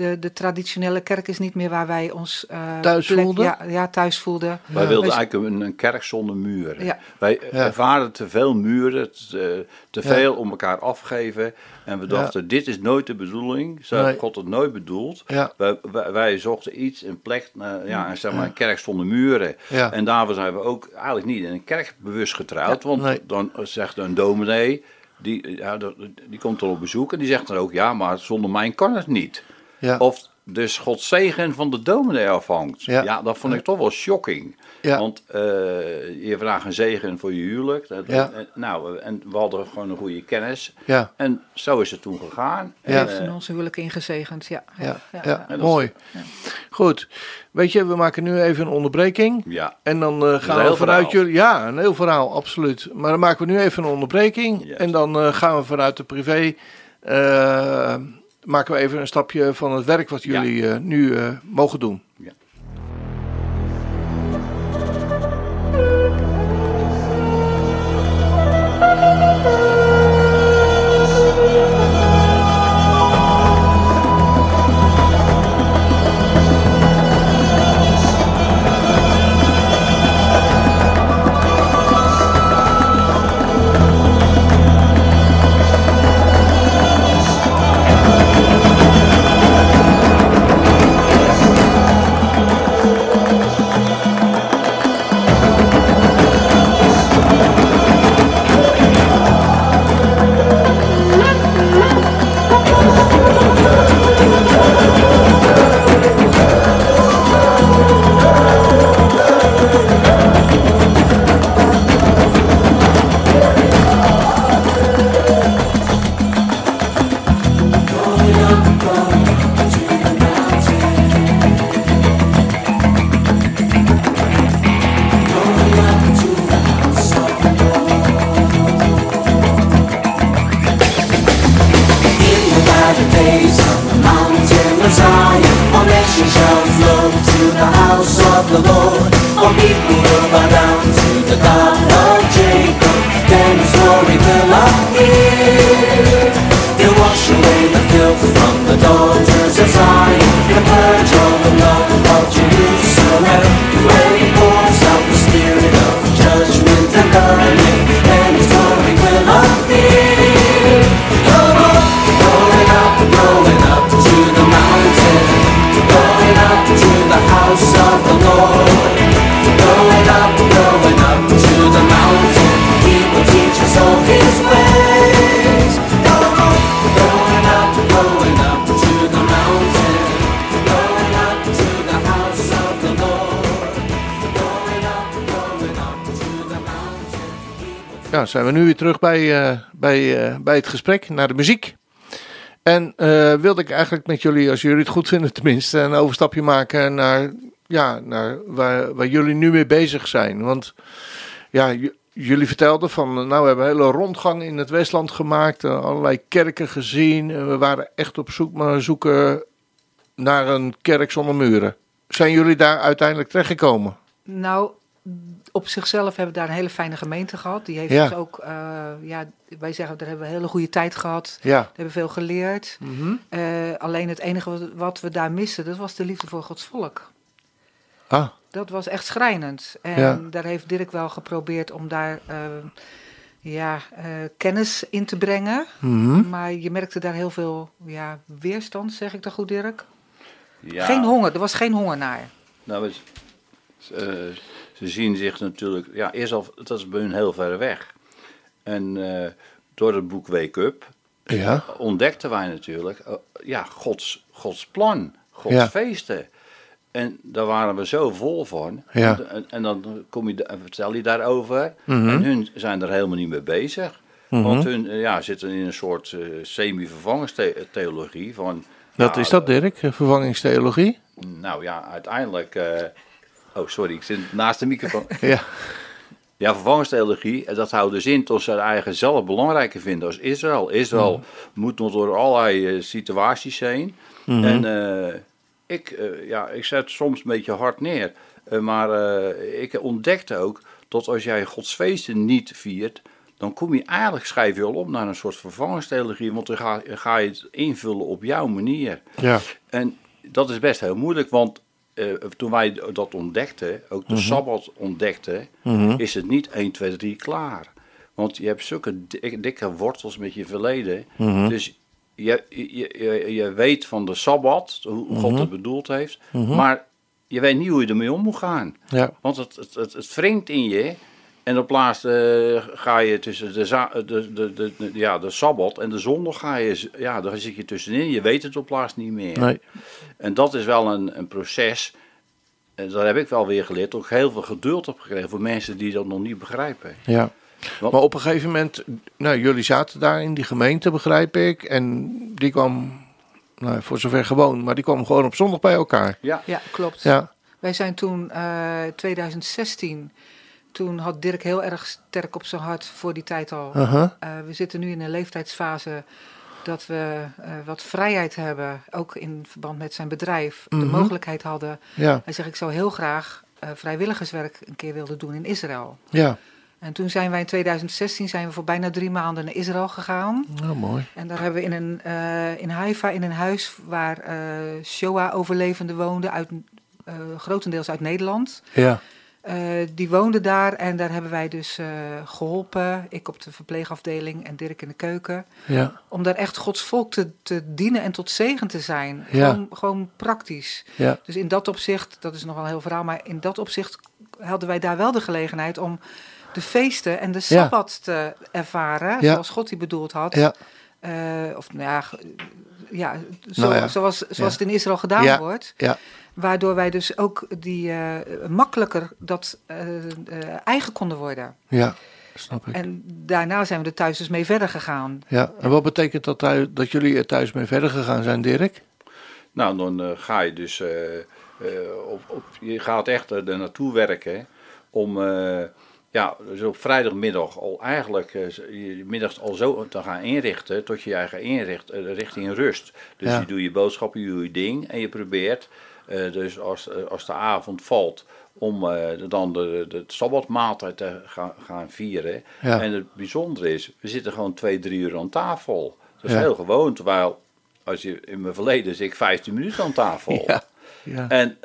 de, de traditionele kerk is niet meer waar wij ons uh, thuis voelden. Ja, ja, thuis voelden. Wij wilden eigenlijk een, een, kerk zonder muren. Ja. Wij ja. ervaren te veel muren, te, te veel om elkaar afgeven. En we dachten, dit is nooit de bedoeling. Zo heeft God het nooit bedoeld. Wij, wij, wij, zochten iets, een plek, ja, zeg maar een kerk zonder muren. En daarvoor zijn we ook eigenlijk niet in een kerk bewust getrouwd. Want dan zegt een dominee, die, ja, die komt dan op bezoek en die zegt dan ook, ja, maar zonder mij kan het niet. Ja. Of dus Gods zegen van de dominee afhangt. Ja, ja dat vond ik toch wel shocking. Ja. Want uh, je vraagt een zegen voor je huwelijk. ja. en, nou, en we hadden gewoon een goede kennis. Ja. En zo is het toen gegaan. Hij heeft in onze huwelijk ingezegend, ja. Ja, ja, mooi. Goed. Weet je, we maken nu even een onderbreking. Ja. En dan uh, gaan we vanuit jullie... Ja, een heel verhaal, absoluut. Maar dan maken we nu even een onderbreking. En dan uh, gaan we vanuit de privé maken we even een stapje van het werk wat jullie ja. uh, nu uh, mogen doen. Zijn we nu weer terug bij, bij, bij het gesprek naar de muziek. En wilde ik eigenlijk met jullie, als jullie het goed vinden tenminste, een overstapje maken naar, ja, naar waar, waar jullie nu mee bezig zijn. Want ja, jullie vertelden van, nou we hebben een hele rondgang in het Westland gemaakt, allerlei kerken gezien. En we waren echt op zoek maar zoeken naar een kerk zonder muren. Zijn jullie daar uiteindelijk terechtgekomen? Nou, op zichzelf hebben we daar een hele fijne gemeente gehad. Die heeft ja. ons ook, uh, ja, wij zeggen, daar hebben we een hele goede tijd gehad. Ja. We hebben veel geleerd. Mhm. Eh, alleen het enige wat we daar missen, dat was de liefde voor Gods volk. Ah. Dat was echt schrijnend. En daar heeft Dirk wel geprobeerd om daar uh, ja, kennis in te brengen. Mhm. Maar je merkte daar heel veel ja, weerstand, zeg ik dat goed, Dirk? Ja. Geen honger, er was geen honger naar. Nou, ze, ze zien zich natuurlijk, ja, eerst al, dat is bij hun heel ver weg. En uh, door het boek Wake Up ja. ontdekten wij natuurlijk, uh, ja, Gods, Gods plan, Gods ja. feesten. En daar waren we zo vol van. Ja. En, en, dan kom je, vertel je daarover. Mm En hun zijn er helemaal niet mee bezig. Mm -hmm. Want hun ja, zitten in een soort uh, semi-vervangingstheologie van wat is dat, Dirk? Vervangingstheologie? Nou ja, uiteindelijk. Oh, sorry, ik zit naast de microfoon. ja. Ja, vervangingstheologie, dat houdt dus in dat ze het eigen zelf belangrijker vinden als Israël. Israël mm. moet nog door allerlei uh, situaties heen. Mm -hmm. En uh, ik, uh, ja, ik zet soms een beetje hard neer. maar ik ontdekte ook dat als jij Gods feesten niet viert, dan kom je eigenlijk, schrijf je al op naar een soort vervangingstheologie, want dan ga, ga je het invullen op jouw manier. Ja. En dat is best heel moeilijk, want uh, toen wij dat ontdekten, ook de mm Sabbat ontdekten, mhm. is het niet 1, 2, 3 klaar. Want je hebt zulke dikke wortels met je verleden. Mhm. Dus je, je, je, je, weet van de Sabbat, hoe God mhm. het bedoeld heeft, maar je weet niet hoe je ermee om moet gaan. Ja. Want het, het, het, het wringt in je en op laatst uh, ga je tussen de, de, de, de, ja, de Sabbat en de zondag ga je, ja, daar zit je tussenin. Je weet het op laatst niet meer. Nee. En dat is wel een, een proces. En daar heb ik wel weer geleerd. Ook heel veel geduld op gekregen voor mensen die dat nog niet begrijpen. Ja. maar op een gegeven moment, nou, jullie zaten daar in die gemeente, begrijp ik. En die kwam, nou, voor zover gewoon, maar die kwam gewoon op zondag bij elkaar. Ja, ja klopt. Ja. Wij zijn toen uh, eh, 2016 toen had Dirk heel erg sterk op zijn hart voor die tijd al. Uh we zitten nu in een leeftijdsfase dat we uh, wat vrijheid hebben, ook in verband met zijn bedrijf, de mhm. mogelijkheid hadden. Ja. Hij zegt, ik zou heel graag uh, vrijwilligerswerk een keer willen doen in Israël. Ja. En toen zijn wij in 2016 zijn we voor bijna drie maanden naar Israël gegaan. Oh, mooi. En daar hebben we in, een, in Haifa in een huis waar Shoah-overlevenden woonden, uit, grotendeels uit Nederland. Ja. Uh, die woonde daar en daar hebben wij dus uh, geholpen. Ik op de verpleegafdeling en Dirk in de keuken. Ja. Om daar echt Gods volk te, te dienen en tot zegen te zijn. Ja. Gewoon, gewoon praktisch. Ja. Dus in dat opzicht, dat is nog wel een heel verhaal, maar in dat opzicht hadden wij daar wel de gelegenheid om de feesten en de sabbat te ervaren. Zoals God die bedoeld had. Ja. Uh, of nou ja, ja, zo, nou zoals, zoals het in Israël gedaan wordt. Ja. Waardoor wij dus ook die, uh, makkelijker dat uh, uh, eigen konden worden. Ja, snap ik. En daarna zijn we er thuis dus mee verder gegaan. Ja, en wat betekent dat, thuis, dat jullie er thuis mee verder gegaan zijn, Dirk? Nou, dan ga je dus, op, op, je gaat echt er naartoe werken om ja, dus op vrijdagmiddag al eigenlijk je middags al zo te gaan inrichten tot je je eigen inricht richting rust. Dus je doet je boodschappen, je doet je ding en je probeert eh, dus als, eh, als de avond valt, om uh, dan de, de, de sabbatmaaltijd te gaan, gaan vieren. En het bijzondere is, we zitten gewoon twee, drie uur aan tafel. Dat is heel gewoon, terwijl als je in mijn verleden zit ik 15 minuten aan tafel. En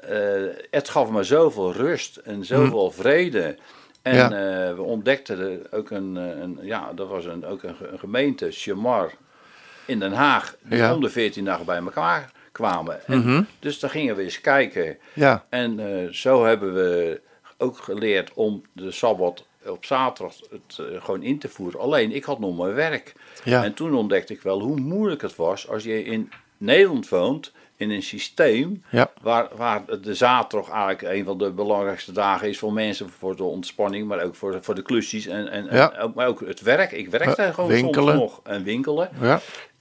het gaf me zoveel rust en zoveel hm. vrede. En we ontdekten ook een, een, ja, dat was een, ook een, gemeente, Chamar, in Den Haag, die om de 14 dagen bij elkaar kwamen. Mhm. Dus dan gingen we eens kijken. Ja. En uh, zo hebben we ook geleerd om de Sabbat op zaterdag het uh, gewoon in te voeren. Alleen, ik had nog mijn werk. Ja. En toen ontdekte ik wel hoe moeilijk het was als je in Nederland woont in een systeem waar, waar de zaterdag eigenlijk een van de belangrijkste dagen is voor mensen, voor de ontspanning, maar ook voor, voor de klusjes en, en, ook, maar ook het werk. Ik werkte gewoon winkelen. soms nog en winkelen. Ja.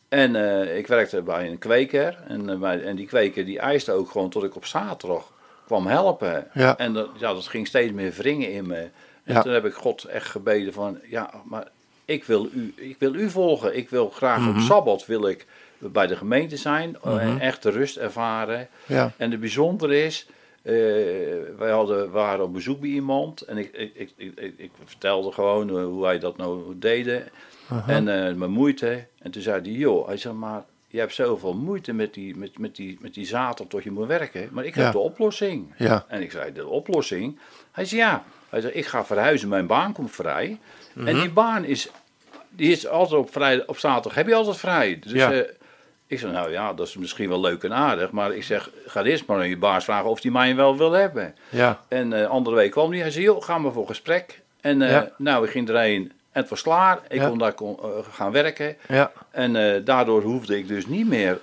En uh, ik werkte bij een kweker en, uh, en die kweker die eiste ook gewoon tot ik op zaterdag kwam helpen. Ja. En dat, ja, dat ging steeds meer wringen in me. En toen heb ik God echt gebeden van, ja, maar ik wil u, ik wil u volgen. Ik wil graag op mhm. Sabbat wil ik bij de gemeente zijn en mhm. echt de rust ervaren. Ja. En het bijzondere is, uh, wij hadden, waren op bezoek bij iemand en ik, ik, ik, ik, vertelde gewoon hoe wij dat nou deden. En uh, mijn moeite. En toen zei hij, joh, hij zei, maar je hebt zoveel moeite met die, met, met die, met die zaterdag tot je moet werken. Maar ik heb de oplossing. Ja. En ik zei, de oplossing? Hij zei, ja. Hij zei, ik ga verhuizen, mijn baan komt vrij. En mhm. die baan is, die is altijd op, vrij, op zaterdag, heb je altijd vrij. Dus ja. Ik zei, nou ja, dat is misschien wel leuk en aardig. Maar ik zeg, ga eerst maar aan je baas vragen of die mij wel wil hebben. Ja. En uh, andere week kwam hij. Hij zei, joh, gaan we voor gesprek. En uh, nou, ik ging erheen en het was klaar. Ik kon daar kon, uh, gaan werken. Ja. En daardoor hoefde ik dus niet meer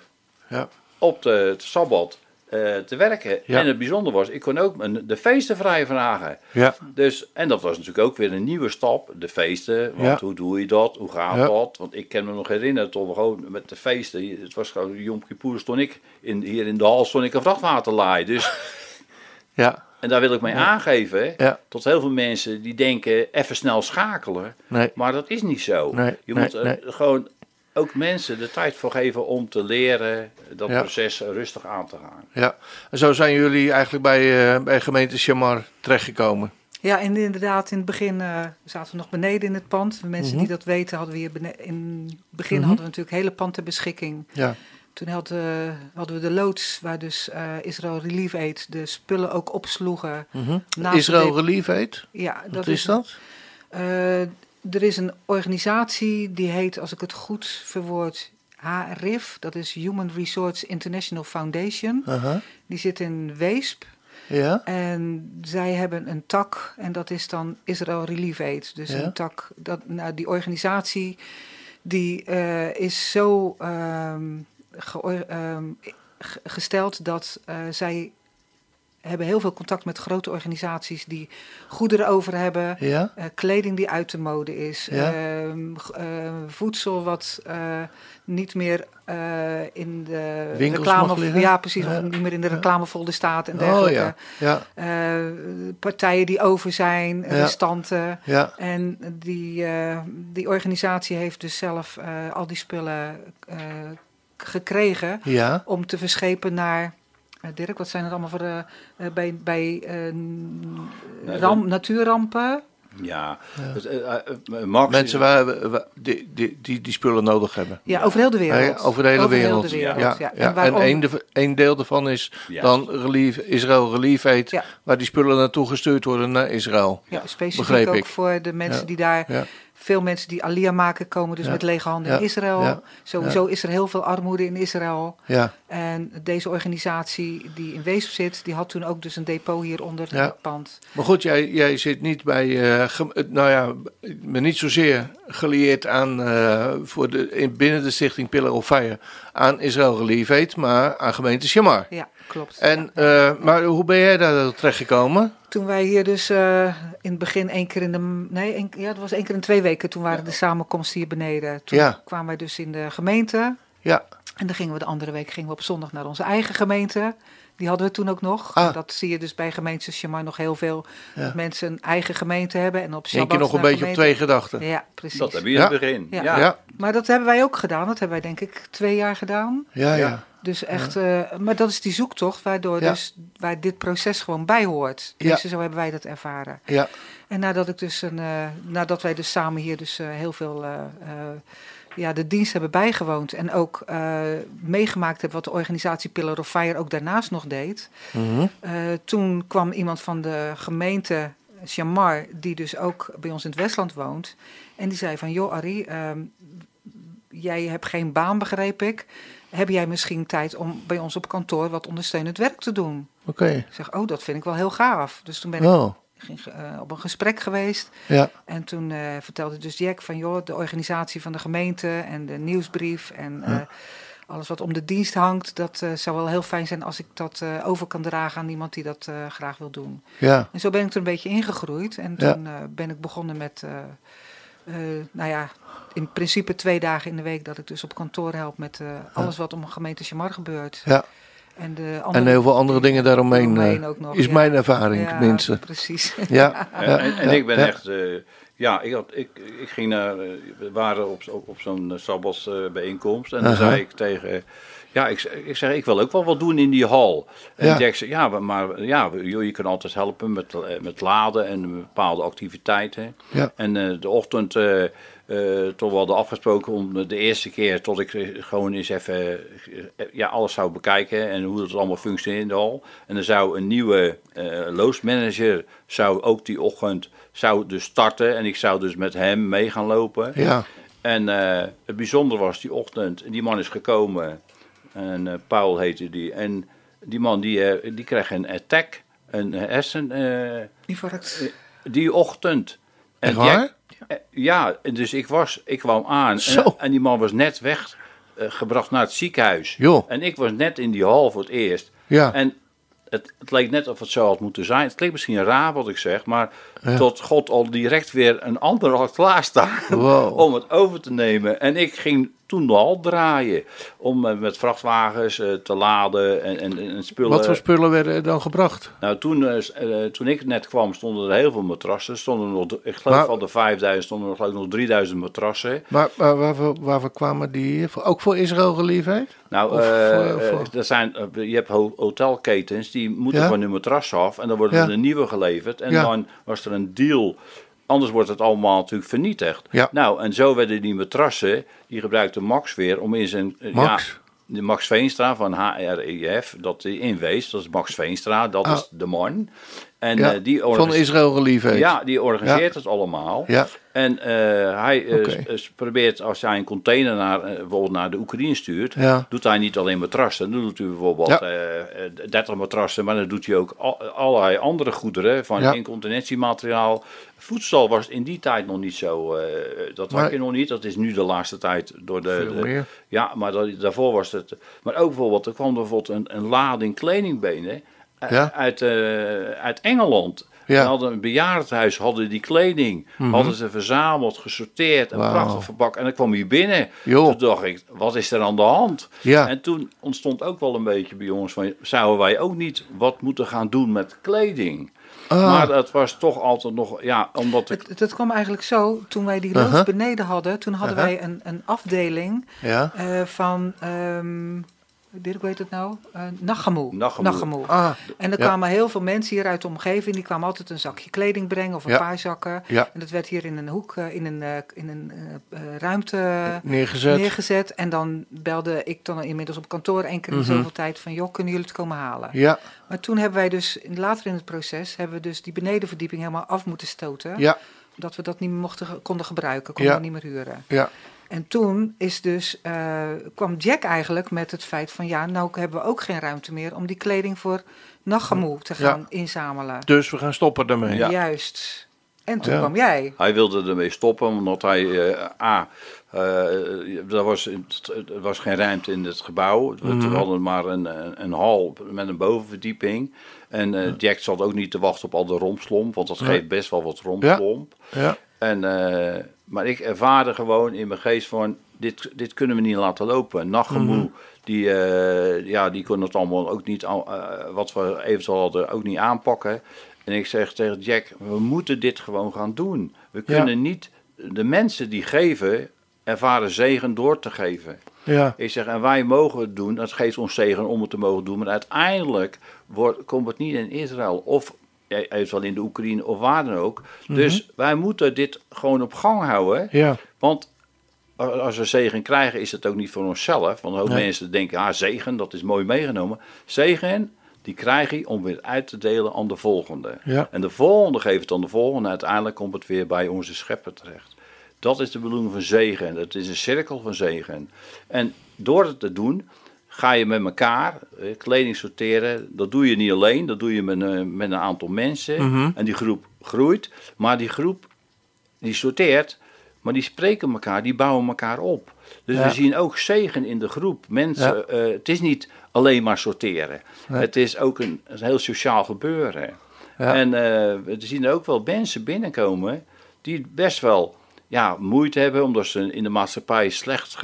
ja. op de, het Sabbat uh, te werken. En het bijzondere was, ik kon ook mijn, de feesten vrij vragen. Ja. Dus, en dat was natuurlijk ook weer een nieuwe stap. De feesten, want hoe doe je dat? Hoe gaat dat? Want ik kan me nog herinneren, we gewoon met de feesten... Het was gewoon Yom Kippur, stond ik in, hier in de hal stond ik een vrachtwaterlaai. Dus... ja. En daar wil ik mee aangeven tot heel veel mensen die denken even snel schakelen. Nee. Maar dat is niet zo. Nee, je moet uh, gewoon ook mensen de tijd voor geven om te leren dat proces rustig aan te gaan. Ja, en zo zijn jullie eigenlijk bij, uh, bij gemeente Chamar terechtgekomen. Ja, en inderdaad, in het begin uh, zaten we nog beneden in het pand. De mensen die mhm. dat weten, hadden we hier in het begin mhm. hadden we natuurlijk hele pand ter beschikking. Ja. Toen hadden, hadden we de loods waar dus uh, Israel Relief Aid de spullen ook opsloegen. Mm Israel Relief Aid? Ja. Dat Wat is, dat? Er is een organisatie die heet, als ik het goed verwoord, HRIF. Dat is Human Resource International Foundation. Uh -huh. Die zit in Weesp. Ja. En zij hebben een tak en dat is dan Israel Relief Aid. Dus een tak, dat, nou, die organisatie die uh, is zo... Um, Ehm, gesteld dat uh, zij hebben heel veel contact met grote organisaties die goederen over hebben, ja? uh, kleding die uit de mode is, ja? uh, voedsel wat niet meer in de Winkels reclame, ja precies, of niet meer in de reclamefolder staat en oh, dergelijke. Oh, partijen die over zijn, restanten. En die, die organisatie heeft dus zelf al die spullen gekregen om te verschepen naar. Uh, Dirk, wat zijn er allemaal voor uh, bij, bij ramp, natuurrampen? Ja, ja. Dus, mensen waar, waar, die, die, die, die spullen nodig hebben. Ja, over heel de wereld. Ja, over de hele over wereld. De wereld. Ja. ja. En, en één, de, één deel daarvan is dan relief, Israël Relief Aid, waar die spullen naartoe gestuurd worden naar Israël. Ja, specifiek ook voor de mensen die daar veel mensen die alia maken komen dus met lege handen in Israël. Sowieso is er heel veel armoede in Israël. En deze organisatie die in Weesp zit, die had toen ook dus een depot hier onder het pand. Maar goed, jij, jij zit niet bij, uh, nou ja, ben niet zozeer gelieerd aan, uh, voor de, in, binnen de stichting Pillar of Fire, aan Israël Relief Aid, maar aan gemeente Shamar. Ja, klopt. En, uh, maar hoe ben jij daar terechtgekomen? Toen wij hier dus uh, in het begin één keer in de. Nee, een, ja, dat was één keer in twee weken. Toen waren de samenkomsten hier beneden. Toen ja. kwamen wij dus in de gemeente. Ja. En dan gingen we de andere week gingen we op zondag naar onze eigen gemeente. Die hadden we toen ook nog. Ah. Dat zie je dus bij gemeentes Shamar nog heel veel. Dat mensen een eigen gemeente hebben. En op Shabbat Eén keer nog een beetje op twee gedachten. Ja, precies. Dat hebben we in het begin. Ja. Ja. Maar dat hebben wij ook gedaan. Dat hebben wij denk ik twee jaar gedaan. Ja, ja. Dus echt, uh, maar dat is die zoektocht waardoor dus, waar dit proces gewoon bij hoort. Dus zo hebben wij dat ervaren. Ja. En nadat, ik dus een, uh, nadat wij dus samen hier dus uh, heel veel ja, de dienst hebben bijgewoond en ook meegemaakt hebben wat de organisatie Pillar of Fire ook daarnaast nog deed. Mm toen kwam iemand van de gemeente Chamar, die dus ook bij ons in het Westland woont. En die zei van, joh Arie, ehm, jij hebt geen baan begreep ik heb jij misschien tijd om bij ons op kantoor wat ondersteunend werk te doen? Oké. Ik zeg, oh, dat vind ik wel heel gaaf. Dus toen ben ik oh. ging, uh, op een gesprek geweest. Ja. En toen uh, vertelde dus Jack van, joh, de organisatie van de gemeente en de nieuwsbrief en uh, alles wat om de dienst hangt, dat zou wel heel fijn zijn als ik dat over kan dragen aan iemand die dat graag wil doen. Ja. En zo ben ik er een beetje ingegroeid. En toen ben ik begonnen met, nou ja, in principe twee dagen in de week dat ik dus op kantoor help met alles wat om gemeente Chamar gebeurt. Ja. En, de andere, en heel veel andere dingen daaromheen. nog, is mijn ervaring ja, tenminste. Precies. Ja, en, en, ik ben echt. Uh, ja, ik, had, ik, ik ging naar. We waren op, op, op zo'n Sabbats-bijeenkomst. en dan zei ik tegen. Ja, ik, ik zeg, ik wil ook wel wat doen in die hal. En ja. Jack zei, ja, maar ja, je kan altijd helpen met, met laden en bepaalde activiteiten. Ja. En uh, de ochtend uh, uh, toch wel hadden afgesproken om de eerste keer tot ik gewoon eens even ja, alles zou bekijken en hoe het allemaal functioneert in de hal. En er zou een nieuwe loosmanager zou ook die ochtend zou dus starten en ik zou dus met hem mee gaan lopen. Ja. En uh, het bijzondere was die ochtend, die man is gekomen en Paul heette die en die man die, die kreeg een attack, een hersen... Infarct. Die ochtend. En waar? Eh, ja, dus ik, was, ik kwam aan en, en, die man was net weggebracht uh, naar het ziekenhuis. Jo. En ik was net in die hal voor het eerst. Ja. En het, het, leek net of het zo had moeten zijn. Het klinkt misschien raar wat ik zeg, maar tot God al direct weer een ander had klaarstaan wow. om het over te nemen. En ik ging toen al draaien om uh, met vrachtwagens uh, te laden en, en, en, spullen. Wat voor spullen werden er dan gebracht? Nou, toen, uh, toen ik net kwam stonden er heel veel matrassen. Stonden er nog, ik geloof maar, van de 5000 stonden er geloof nog 3000 matrassen. Maar, maar waarvoor, waarvoor kwamen die? Ook voor Israël geliefheid? Nou, voor... er zijn, je hebt hotelketens die moeten ja? van hun matras af en dan worden ja. er nieuwe geleverd. En ja. dan was er een deal Anders wordt het allemaal natuurlijk vernietigd. Ja. Nou, en zo werden die matrassen, die gebruikte Max weer om in zijn... Max? Ja, de Max Veenstra van HREF, dat hij inwees, dat is Max Veenstra, dat Ah. is de man. En, Ja, uh, die Van Israël geliefheid. Ja, die organiseert Ja. het allemaal. Ja. En eh, hij eh, probeert, als hij een container naar, eh, bijvoorbeeld naar de Oekraïne stuurt, Ja. doet hij niet alleen matrassen. Dan doet hij bijvoorbeeld Ja. eh, eh, 30 matrassen, maar dan doet hij ook al- allerlei andere goederen, van incontinentiemateriaal. Voedsel was in die tijd nog niet zo, eh, dat had Nee. je nog niet. Dat is nu de laatste tijd door de... Veel de- ja, maar dat, daarvoor was het. Maar ook bijvoorbeeld, er kwam er bijvoorbeeld een, een lading kledingbenen eh, Ja. uit, eh, uit Engeland. Ja. Mhm. We hadden een bejaardenhuis, hadden die kleding, hadden ze verzameld, gesorteerd en Wauw. prachtig verpakt. En dan kwam hier binnen. Joh. Toen dacht ik, wat is er aan de hand? Ja. En toen ontstond ook wel een beetje bij jongens van, zouden wij ook niet wat moeten gaan doen met kleding? Ah. Maar dat was toch altijd nog, ja, omdat ik... Het, het kwam eigenlijk zo, toen wij die loods Uh-huh. beneden hadden, toen hadden Uh-huh. wij een, een afdeling Ja. eh, van, ehm Dirk weet het nou, uh, Nachamoe. Nachamoe. Ah, En er Ja. kwamen heel veel mensen hier uit de omgeving, die kwamen altijd een zakje kleding brengen of een Ja. paar zakken. Ja. En dat werd hier in een hoek, eh, in een, eh, in een ruimte neergezet. neergezet. En dan belde ik dan inmiddels op kantoor één keer in Mhm. zoveel tijd van, joh, kunnen jullie het komen halen? Ja, Maar toen hebben wij dus, later in het proces, hebben we dus die benedenverdieping helemaal af moeten stoten. ja, Dat we dat niet meer mochten, konden gebruiken, konden Ja. we niet meer huren. ja. En toen is dus, eh, kwam Jack eigenlijk met het feit van ja, nou hebben we ook geen ruimte meer om die kleding voor Nachamoe te Ja. gaan inzamelen. Dus we gaan stoppen daarmee. Ja. Juist. En toen Ja. kwam jij. Hij wilde ermee stoppen, omdat hij, eh, A, eh, er, was, er was geen ruimte in het gebouw. We Mhm. hadden maar een, een, een hal met een bovenverdieping. En eh, Jack zat ook niet te wachten op al de rompslomp, want dat geeft best wel wat rompslomp. Ja, En, eh, maar ik ervaarde gewoon in mijn geest van, dit, dit kunnen we niet laten lopen. Nachemoe, Mhm. die, eh, ja, die kon het allemaal ook niet, al- eh, wat we eventueel hadden, ook niet aanpakken. En ik zeg tegen Jack, we moeten dit gewoon gaan doen. We Ja. kunnen niet de mensen die geven, ervaren zegen door te geven. ja, Ik zeg, en wij mogen het doen, dat geeft ons zegen om het te mogen doen. Maar uiteindelijk wordt, komt het niet in Israël of eventueel in de Oekraïne of waar dan ook. Dus wij moeten dit gewoon op gang houden. ja. Want als we zegen krijgen, is het ook niet voor onszelf. Want ook Nee. mensen denken, ah, zegen, dat is mooi meegenomen. Zegen, die krijg je om weer uit te delen aan de volgende. Ja. En de volgende geeft het aan de volgende. En uiteindelijk komt het weer bij onze schepper terecht. Dat is de bedoeling van zegen. Het is een cirkel van zegen. En door het te doen, ga je met elkaar eh, kleding sorteren. Dat doe je niet alleen, dat doe je met, een- met een aantal mensen. Mhm. En die groep groeit. Maar die groep die sorteert, maar die spreken elkaar, die bouwen elkaar op. Dus we zien ook zegen in de groep. Mensen, eh, het is niet alleen maar sorteren. Het is ook een, een heel sociaal gebeuren. En uh, we zien ook wel mensen binnenkomen die best wel ja, moeite hebben omdat ze in de maatschappij slecht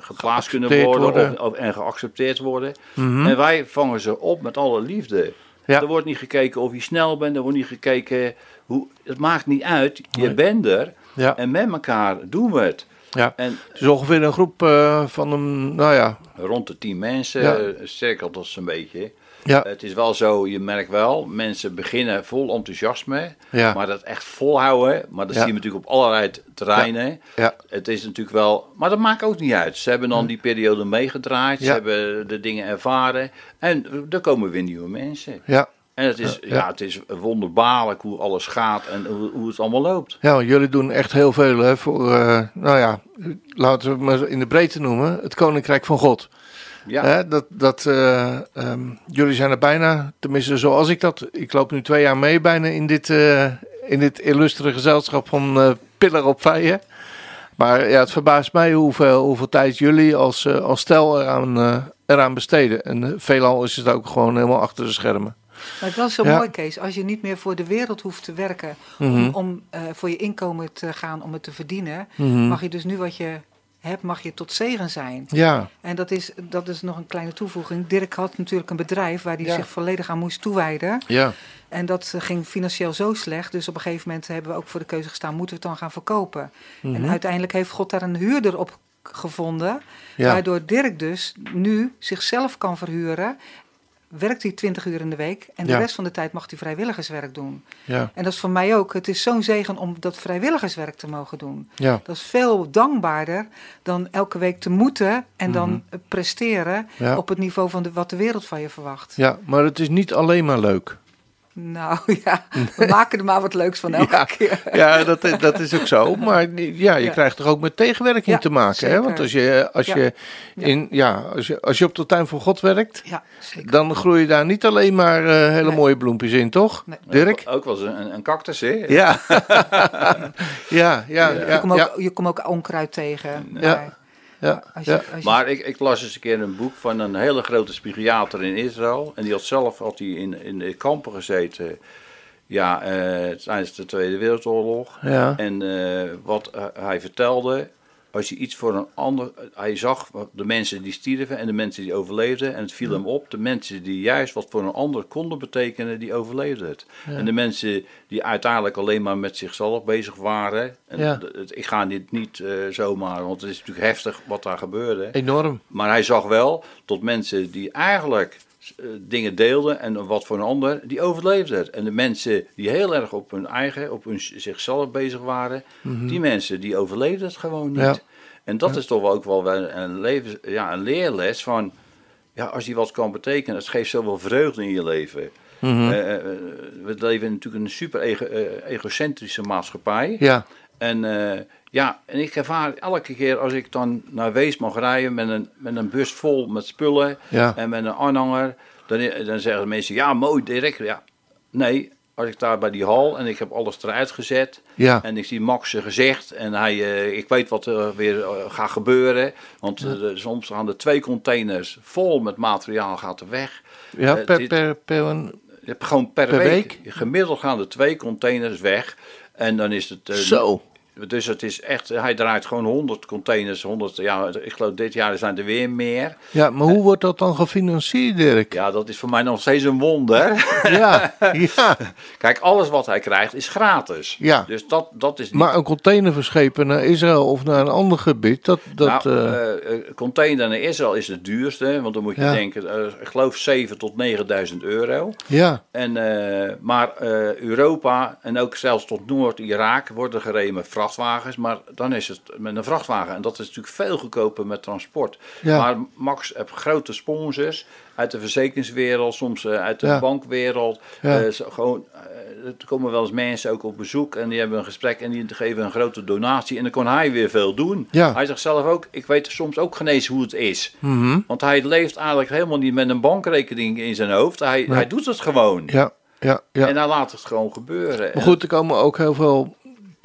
geplaatst kunnen worden, Of, en geaccepteerd worden. Mhm. En wij vangen ze op met alle liefde. Er wordt niet gekeken of je snel bent, er wordt niet gekeken hoe. Het maakt niet uit, je bent er en met elkaar doen we het. Ja, en, het is ongeveer een groep uh, van een, nou ja... Rond de tien mensen, ja. cirkelt dat een beetje. Ja. Het is wel zo, je merkt wel, mensen beginnen vol enthousiasme, ja. maar dat echt volhouden, maar dat zien we natuurlijk op allerlei terreinen. Ja. Het is natuurlijk wel, maar dat maakt ook niet uit. Ze hebben dan die periode meegedraaid, ze hebben de dingen ervaren en er komen weer nieuwe mensen. Ja. En het is, ja. het is wonderbaarlijk hoe alles gaat en hoe, hoe het allemaal loopt. Ja, jullie doen echt heel veel hè, voor, uh, nou ja, laten we het maar in de breedte noemen, het Koninkrijk van God. Ja. Hè, dat, dat, uh, um, jullie zijn er bijna, tenminste zoals ik dat, ik loop nu twee jaar mee bijna in dit, uh, in dit illustere gezelschap van uh, Pillar op Vijen. Maar ja, het verbaast mij hoeveel, hoeveel tijd jullie als, als stel eraan, eraan besteden. En veelal is het ook gewoon helemaal achter de schermen. Maar het was zo mooi, Kees. Als je niet meer voor de wereld hoeft te werken om, mhm. om uh, voor je inkomen te gaan om het te verdienen, mhm. mag je dus nu wat je hebt, mag je tot zegen zijn. Ja. En dat is, dat is nog een kleine toevoeging. Dirk had natuurlijk een bedrijf waar hij zich volledig aan moest toewijden. Ja. En dat ging financieel zo slecht. Dus op een gegeven moment hebben we ook voor de keuze gestaan: moeten we het dan gaan verkopen? En mhm. uiteindelijk heeft God daar een huurder op gevonden. Waardoor Dirk dus nu zichzelf kan verhuren werkt hij 20 uur in de week en de rest van de tijd mag hij vrijwilligerswerk doen. Ja. En dat is voor mij ook. Het is zo'n zegen om dat vrijwilligerswerk te mogen doen. Ja. Dat is veel dankbaarder dan elke week te moeten en dan mhm. presteren op het niveau van de, wat de wereld van je verwacht. Ja, maar het is niet alleen maar leuk. Nou ja, we maken er maar wat leuks van elke ja, keer. Ja, dat, dat is ook zo. Maar ja, je krijgt toch ook met tegenwerking te maken. Hè? Want als je, als, je in, ja, als, je, als je op de tuin van God werkt, dan groeien daar niet alleen maar uh, hele mooie bloempjes in, toch? Nee. Dirk? Ook, wel eens een, een cactus, hè? Ja. ja, ja, Je komt ook, je komt ook onkruid tegen. Ja. Ja, ja. Maar ik, ik, las eens een keer een boek van een hele grote psychiater in Israël. En die had zelf had hij in, in de kampen gezeten. Ja, uh, tijdens de Tweede Wereldoorlog. Ja. En uh, wat uh, hij vertelde, als je iets voor een ander. Hij zag de mensen die stierven en de mensen die overleefden. En het viel hem op. De mensen die juist wat voor een ander konden betekenen, die overleefden het. En de mensen die uiteindelijk alleen maar met zichzelf bezig waren. En ja. ik ga dit niet uh, zomaar, want het is natuurlijk heftig wat daar gebeurde. Enorm. Maar hij zag wel tot mensen die eigenlijk dingen deelden en wat voor een ander, die overleefden het. En de mensen die heel erg op hun eigen, op hun zichzelf bezig waren, mm-hmm. die mensen die overleefden het gewoon niet. Ja. En dat is toch ook wel een, leven, ja, een leerles van, ja, als je wat kan betekenen, het geeft zoveel vreugde in je leven. Mm we leven natuurlijk in een super egocentrische maatschappij. Ja. En ja, en ik ervaar elke keer als ik dan naar Wees mag rijden met een, met een bus vol met spullen en met een aanhanger, dan, dan zeggen mensen, ja mooi direct. Ja, nee, als ik daar bij die hal en ik heb alles eruit gezet. Ja. En ik zie Max gezicht en hij, uh, ik weet wat er weer uh, gaat gebeuren. Want uh, soms gaan er twee containers vol met materiaal gaat er weg. Ja, per, per, per, een, gewoon per, per week. week. Gemiddeld gaan er twee containers weg. En dan is het. Zo. Dus het is echt, hij draait gewoon 100 containers, 100, ja, ik geloof dit jaar zijn er weer meer. Ja, maar hoe wordt dat dan gefinancierd, Dirk? Ja, dat is voor mij nog steeds een wonder. Ja, ja. Kijk, alles wat hij krijgt is gratis. Ja. Dus dat, dat is niet... Maar een container verschepen naar Israël of naar een ander gebied, dat... dat nou, uh... container naar Israël is het duurste, want dan moet je denken, uh, ik geloof 7 tot 9000 euro. Ja. En, maar Europa en ook zelfs tot Noord-Irak worden gereden met vrachtwagens, maar dan is het met een vrachtwagen. En dat is natuurlijk veel goedkoper met transport. Maar Max heeft grote sponsors uit de verzekeringswereld, soms uh, uit de bankwereld. Ja. Uh, gewoon, uh, er komen wel eens mensen ook op bezoek en die hebben een gesprek en die geven een grote donatie. En dan kan hij weer veel doen. Ja. Hij zegt zelf ook, ik weet soms ook genezen hoe het is. Mm -hmm. Want hij leeft eigenlijk helemaal niet met een bankrekening in zijn hoofd. Hij, hij doet het gewoon. Ja. Ja, ja. En hij laat het gewoon gebeuren. Maar goed, er komen ook heel veel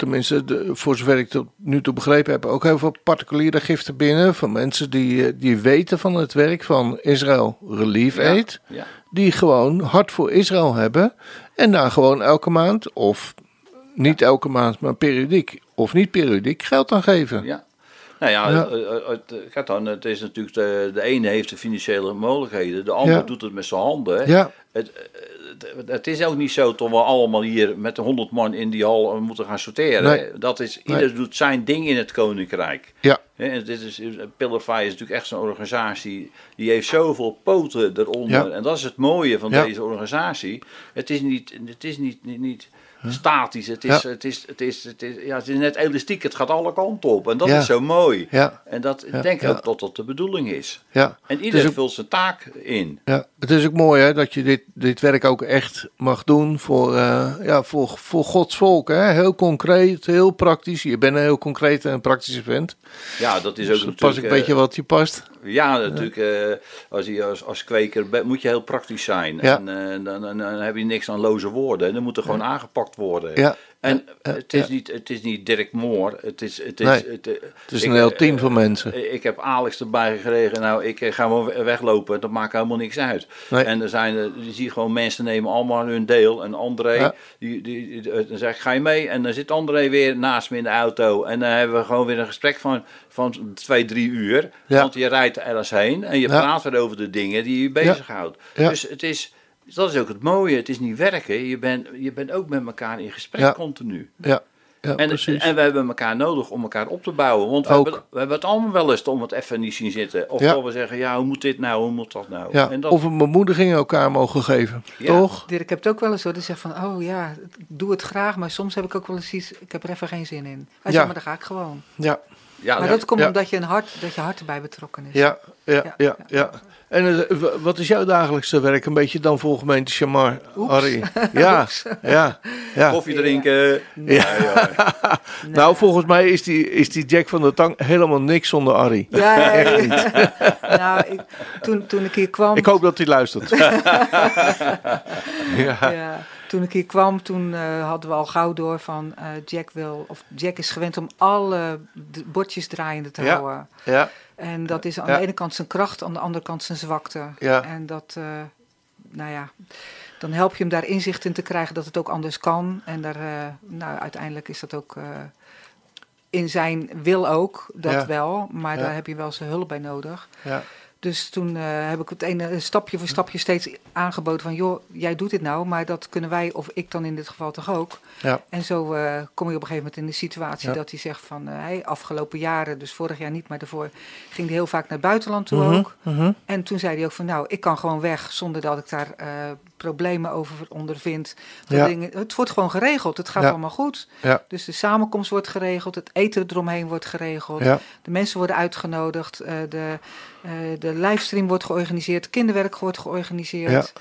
tenminste, de, voor zover ik tot nu toe begrepen heb, ook heel veel particuliere giften binnen. Van mensen die, eh, die weten van het werk van Israël Relief Aid. Die gewoon hart voor Israël hebben. En daar gewoon elke maand, of niet elke maand, maar periodiek of niet periodiek geld aan geven. Ja. Nou ja, ja. Het, het, dan, het is natuurlijk, de, de ene heeft de financiële mogelijkheden, de ander doet het met zijn handen. Ja. Het, het is ook niet zo dat we allemaal hier met de 100 man in die hal moeten gaan sorteren. Dat is, ieder doet zijn ding in het koninkrijk. Ja. En dit is, Pillarfy is natuurlijk echt zo'n organisatie, die heeft zoveel poten eronder. En dat is het mooie van deze organisatie. Het is niet, het is niet, niet, niet statisch. Het is, het, is, het, is, het, is, ja, het is net elastiek. Het gaat alle kanten op. En dat is zo mooi. Ja. En dat ik denk ook dat dat de bedoeling is. Ja. En iedereen vult zijn taak in. Ja. Het is ook mooi hè, dat je dit, dit werk ook echt mag doen voor, uh, ja, voor, voor Gods volk. Hè. Heel concreet, heel praktisch. Je bent een heel concreet en praktische vent. Ja, dat is ook dus natuurlijk... pas ik een beetje wat je past. Ja, natuurlijk. Uh, als, je, als, als kweker moet je heel praktisch zijn. En dan, dan, dan, heb je niks aan loze woorden. Dan moet er gewoon aangepakt worden. Ja. En het, is niet, het is niet Dirk Moor. Het is, het is, het, het, is een heel team van mensen. Ik heb Alex erbij gekregen. Nou, ik ga maar weglopen. Dat maakt helemaal niks uit. En er zijn, je ziet gewoon mensen nemen allemaal hun deel. En André, die, die, dan zeg ik, ga je mee? En dan zit André weer naast me in de auto. En dan hebben we gewoon weer een gesprek van, van twee, drie uur. Want je rijdt ergens heen. En je praat weer over de dingen die je bezighoudt. Dus het is dat is ook het mooie. Het is niet werken. Je bent, je bent ook met elkaar in gesprek continu. Ja. Ja, en, precies. en we hebben elkaar nodig om elkaar op te bouwen. Want we hebben, we hebben, het allemaal wel eens om het even niet zien zitten. Of ja. we zeggen, ja, hoe moet dit nou, hoe moet dat nou? Ja. En dat... Of een bemoediging elkaar mogen geven, toch? Dirk, ik heb het ook wel eens hoor. Die zegt van, oh ja, ik doe het graag. Maar soms heb ik ook wel eens iets, ik heb er even geen zin in. Hij zegt, maar dan ga ik gewoon. Ja. Ja, maar dat komt omdat je, een hart, dat je hart erbij betrokken is. Ja, ja, ja. ja, En uh, wat is jouw dagelijkse werk? Een beetje dan voor gemeente Chamar, Harry? Ja, ja, ja. Koffie drinken. Ja. nou, volgens mij is die, is die Jack van der Tang helemaal niks zonder Harry. Ja, echt niet. nou, ik, toen, toen ik hier kwam... Ik hoop dat hij luistert. ja toen ik hier kwam, toen uh, hadden we al gauw door van uh, Jack wil, of Jack is gewend om alle bordjes draaiende te houden. Ja. En dat is aan de ene kant zijn kracht, aan de andere kant zijn zwakte. Ja. En dat, uh, nou ja, dan help je hem daar inzicht in te krijgen dat het ook anders kan. En daar, nou, uiteindelijk is dat ook in zijn wil ook, dat wel. Maar daar heb je wel zijn hulp bij nodig. Ja. Dus toen heb ik het ene stapje voor stapje steeds aangeboden van... joh, jij doet dit nou, maar dat kunnen wij of ik dan in dit geval toch ook. Ja. En zo uh, kom je op een gegeven moment in de situatie dat hij zegt van... Uh, hey, afgelopen jaren, dus vorig jaar niet, maar daarvoor ging hij heel vaak naar het buitenland toe mhm, ook. Mhm. En toen zei hij ook van nou, ik kan gewoon weg zonder dat ik daar problemen over ondervind. Ja. Dingen, het wordt gewoon geregeld, het gaat allemaal goed. Ja. Dus de samenkomst wordt geregeld, het eten eromheen wordt geregeld. De mensen worden uitgenodigd, de... De livestream wordt georganiseerd, kinderwerk wordt georganiseerd.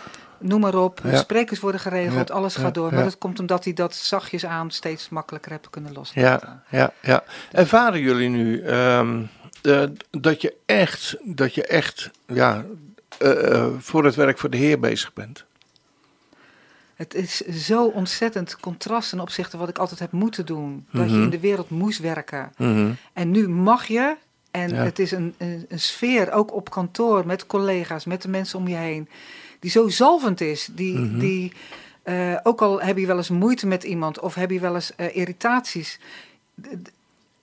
Noem maar op, sprekers worden geregeld, alles gaat door. Maar dat komt omdat hij dat zachtjes aan steeds makkelijker hebt kunnen loslaten. Ja, ja, ja. Ervaren jullie nu um, dat je echt, dat je echt ja, uh, voor het werk voor de Heer bezig bent? Het is zo ontzettend contrast ten opzichte wat ik altijd heb moeten doen. Dat je mhm. in de wereld moest werken. Mm En nu mag je en het is een, een, een, sfeer, ook op kantoor, met collega's, met de mensen om je heen, die zo zalvend is. Die, mhm. die uh, ook al heb je wel eens moeite met iemand of heb je wel eens uh, irritaties.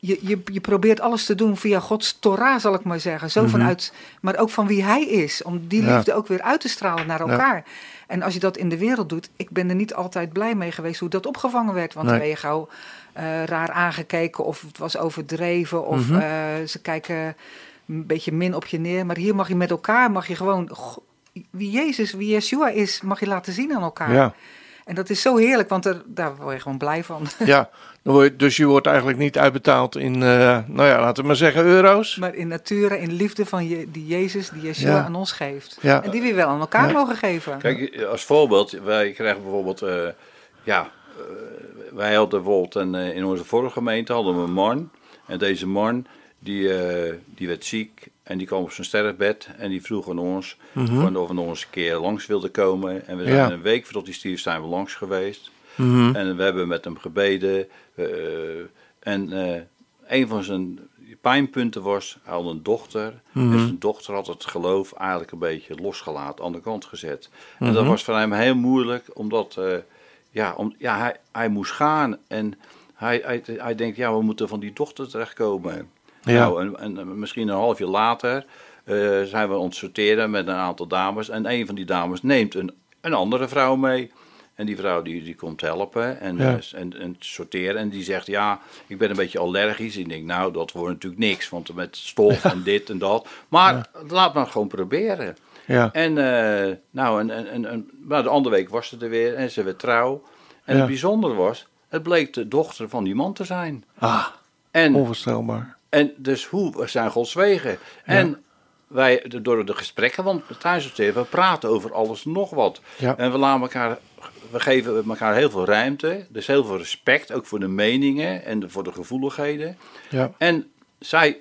Je, je, je probeert alles te doen via Gods Torah, zal ik maar zeggen. Zo mm vanuit, maar ook van wie Hij is. Om die liefde ook weer uit te stralen naar elkaar. Ja. En als je dat in de wereld doet, ik ben er niet altijd blij mee geweest hoe dat opgevangen werd. Want nee. dan ben je gauw uh, raar aangekeken of het was overdreven of mm ze kijken een beetje min op je neer. Maar hier mag je met elkaar, mag je gewoon wie Jezus, wie Yeshua is, mag je laten zien aan elkaar. Ja. En dat is zo heerlijk, want er, daar word je gewoon blij van. Ja, dus je wordt eigenlijk niet uitbetaald in, uh, nou ja, laten we maar zeggen euro's. Maar in nature, in liefde van je, die Jezus, die Yeshua aan ons geeft. Ja. En die we wel aan elkaar mogen geven. Kijk, als voorbeeld, wij krijgen bijvoorbeeld, uh, ja, wij hadden bijvoorbeeld een, eh, in onze vorige gemeente hadden we een man. En deze man die, uh, die werd ziek en die kwam op zijn sterfbed en die vroeg aan ons mm -hmm. of we nog eens een keer langs wilden komen. En we zijn een week voordat hij stierf zijn we langs geweest. Mhm. En we hebben met hem gebeden. en een van zijn pijnpunten was, hij had een dochter. Mm En zijn dochter had het geloof eigenlijk een beetje losgelaten, aan de kant gezet. En dat mhm. was voor hem heel moeilijk, omdat uh, ja, om, ja, hij, hij moest gaan. En hij, hij, hij denkt, ja, we moeten van die dochter terechtkomen. Ja. Nou, en, en misschien een half jaar later uh, zijn we ontsorteren met een aantal dames. En een van die dames neemt een, een andere vrouw mee. En die vrouw die, die komt helpen en, ja. Eh, en, en, sorteren. En die zegt, ja, ik ben een beetje allergisch. Ik denk, nou, dat wordt natuurlijk niks. Want met stof en dit en dat. Maar laat maar gewoon proberen. Ja. En, uh, nou, en, en, en, maar de andere week was ze er weer en ze werd trouw. En het bijzondere was, het bleek de dochter van die man te zijn. Ah, en, onvoorstelbaar. En dus hoe zijn Gods wegen? En wij, door de gesprekken, want thuis we praten over alles nog wat. En we laten elkaar we geven elkaar heel veel ruimte. Dus heel veel respect, ook voor de meningen en voor de gevoeligheden. Ja. En zij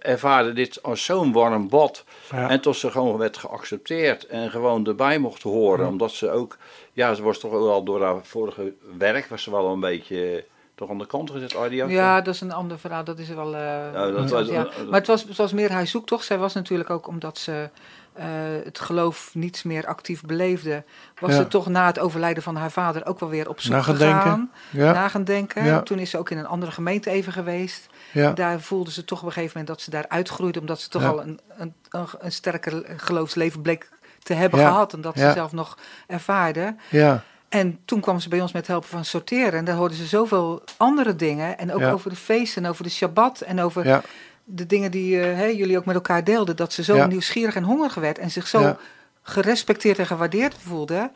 ervaren dit als zo'n warm bad. En tot ze gewoon werd geaccepteerd en gewoon erbij mocht horen. Omdat ze ook, ja, ze was toch wel door haar vorige werk, was ze wel een beetje toch aan de kant gezet, Ardi? Ja, dat is een ander verhaal. Dat is wel. Uh, ja, dat, ja. Maar het was, het was meer haar zoektocht. Zij was natuurlijk ook omdat ze uh, het geloof niets meer actief beleefde, was ze toch na het overlijden van haar vader ook wel weer op zoek gegaan. Ja. Na gaan denken. Ja. Toen is ze ook in een andere gemeente even geweest. Daar voelde ze toch op een gegeven moment dat ze daar uitgroeide, omdat ze toch al een, een, een, sterker geloofsleven bleek te hebben gehad en dat ze zelf nog ervaarde. Ja. En toen kwam ze bij ons met helpen van sorteren. En daar hoorden ze zoveel andere dingen. En ook over de feesten, over de Shabbat. En over de dingen die uh, jullie ook met elkaar deelden, dat ze zo nieuwsgierig en hongerig werd. En zich zo gerespecteerd en gewaardeerd voelde.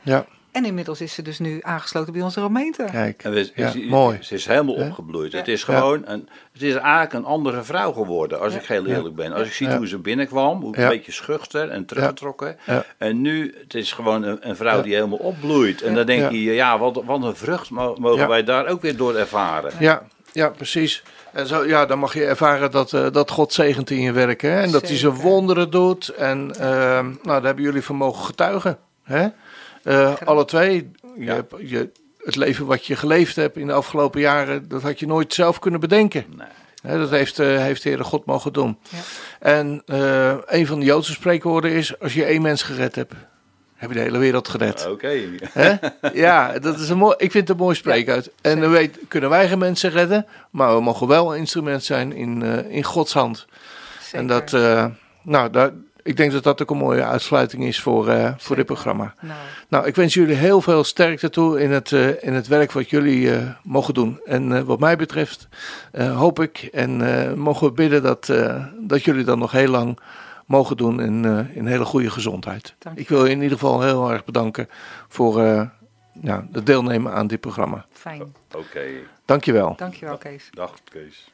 Ja. En inmiddels is ze dus nu aangesloten bij onze gemeente. Kijk, en mooi. Ze is helemaal opgebloeid. Het is gewoon, een, het is eigenlijk een andere vrouw geworden, als ik heel eerlijk ben. Als ik zie hoe ze binnenkwam, hoe een beetje schuchter en teruggetrokken. En nu, het is gewoon een, een vrouw die helemaal opbloeit. En dan denk je, ja, wat, wat een vrucht mogen wij daar ook weer door ervaren. Ja, ja precies. En zo, ja, dan mag je ervaren dat, uh, dat God zegent in je werk. Hè? En dat hij zijn wonderen doet. En uh, nou, daar hebben jullie van mogen getuigen. Hè? Uh, alle twee. Je hebt, je, het leven wat je geleefd hebt in de afgelopen jaren, dat had je nooit zelf kunnen bedenken. Nee. dat heeft, uh, heeft de Heere God mogen doen. Ja. En een van de Joodse spreekwoorden is: als je één mens gered hebt, heb je de hele wereld gered. Oké. Ja, dat is een mooi, ik vind het een mooi spreekuit. en dan weet, kunnen wij geen mensen redden, maar we mogen wel een instrument zijn in, uh, in Gods hand. Zeker. En dat, uh, nou, daar, ik denk dat dat ook een mooie uitsluiting is voor, uh, voor dit programma. Nou. nou. ik wens jullie heel veel sterkte toe in het, in het werk wat jullie mogen doen. En wat mij betreft hoop ik en mogen we bidden dat, dat jullie dan nog heel lang mogen doen in, uh, in hele goede gezondheid. Ik wil je in ieder geval heel erg bedanken voor uh, ja, het deelnemen aan dit programma. Fijn. Oké. Okay. Dankjewel. Dankjewel, Kees. Dag, Kees.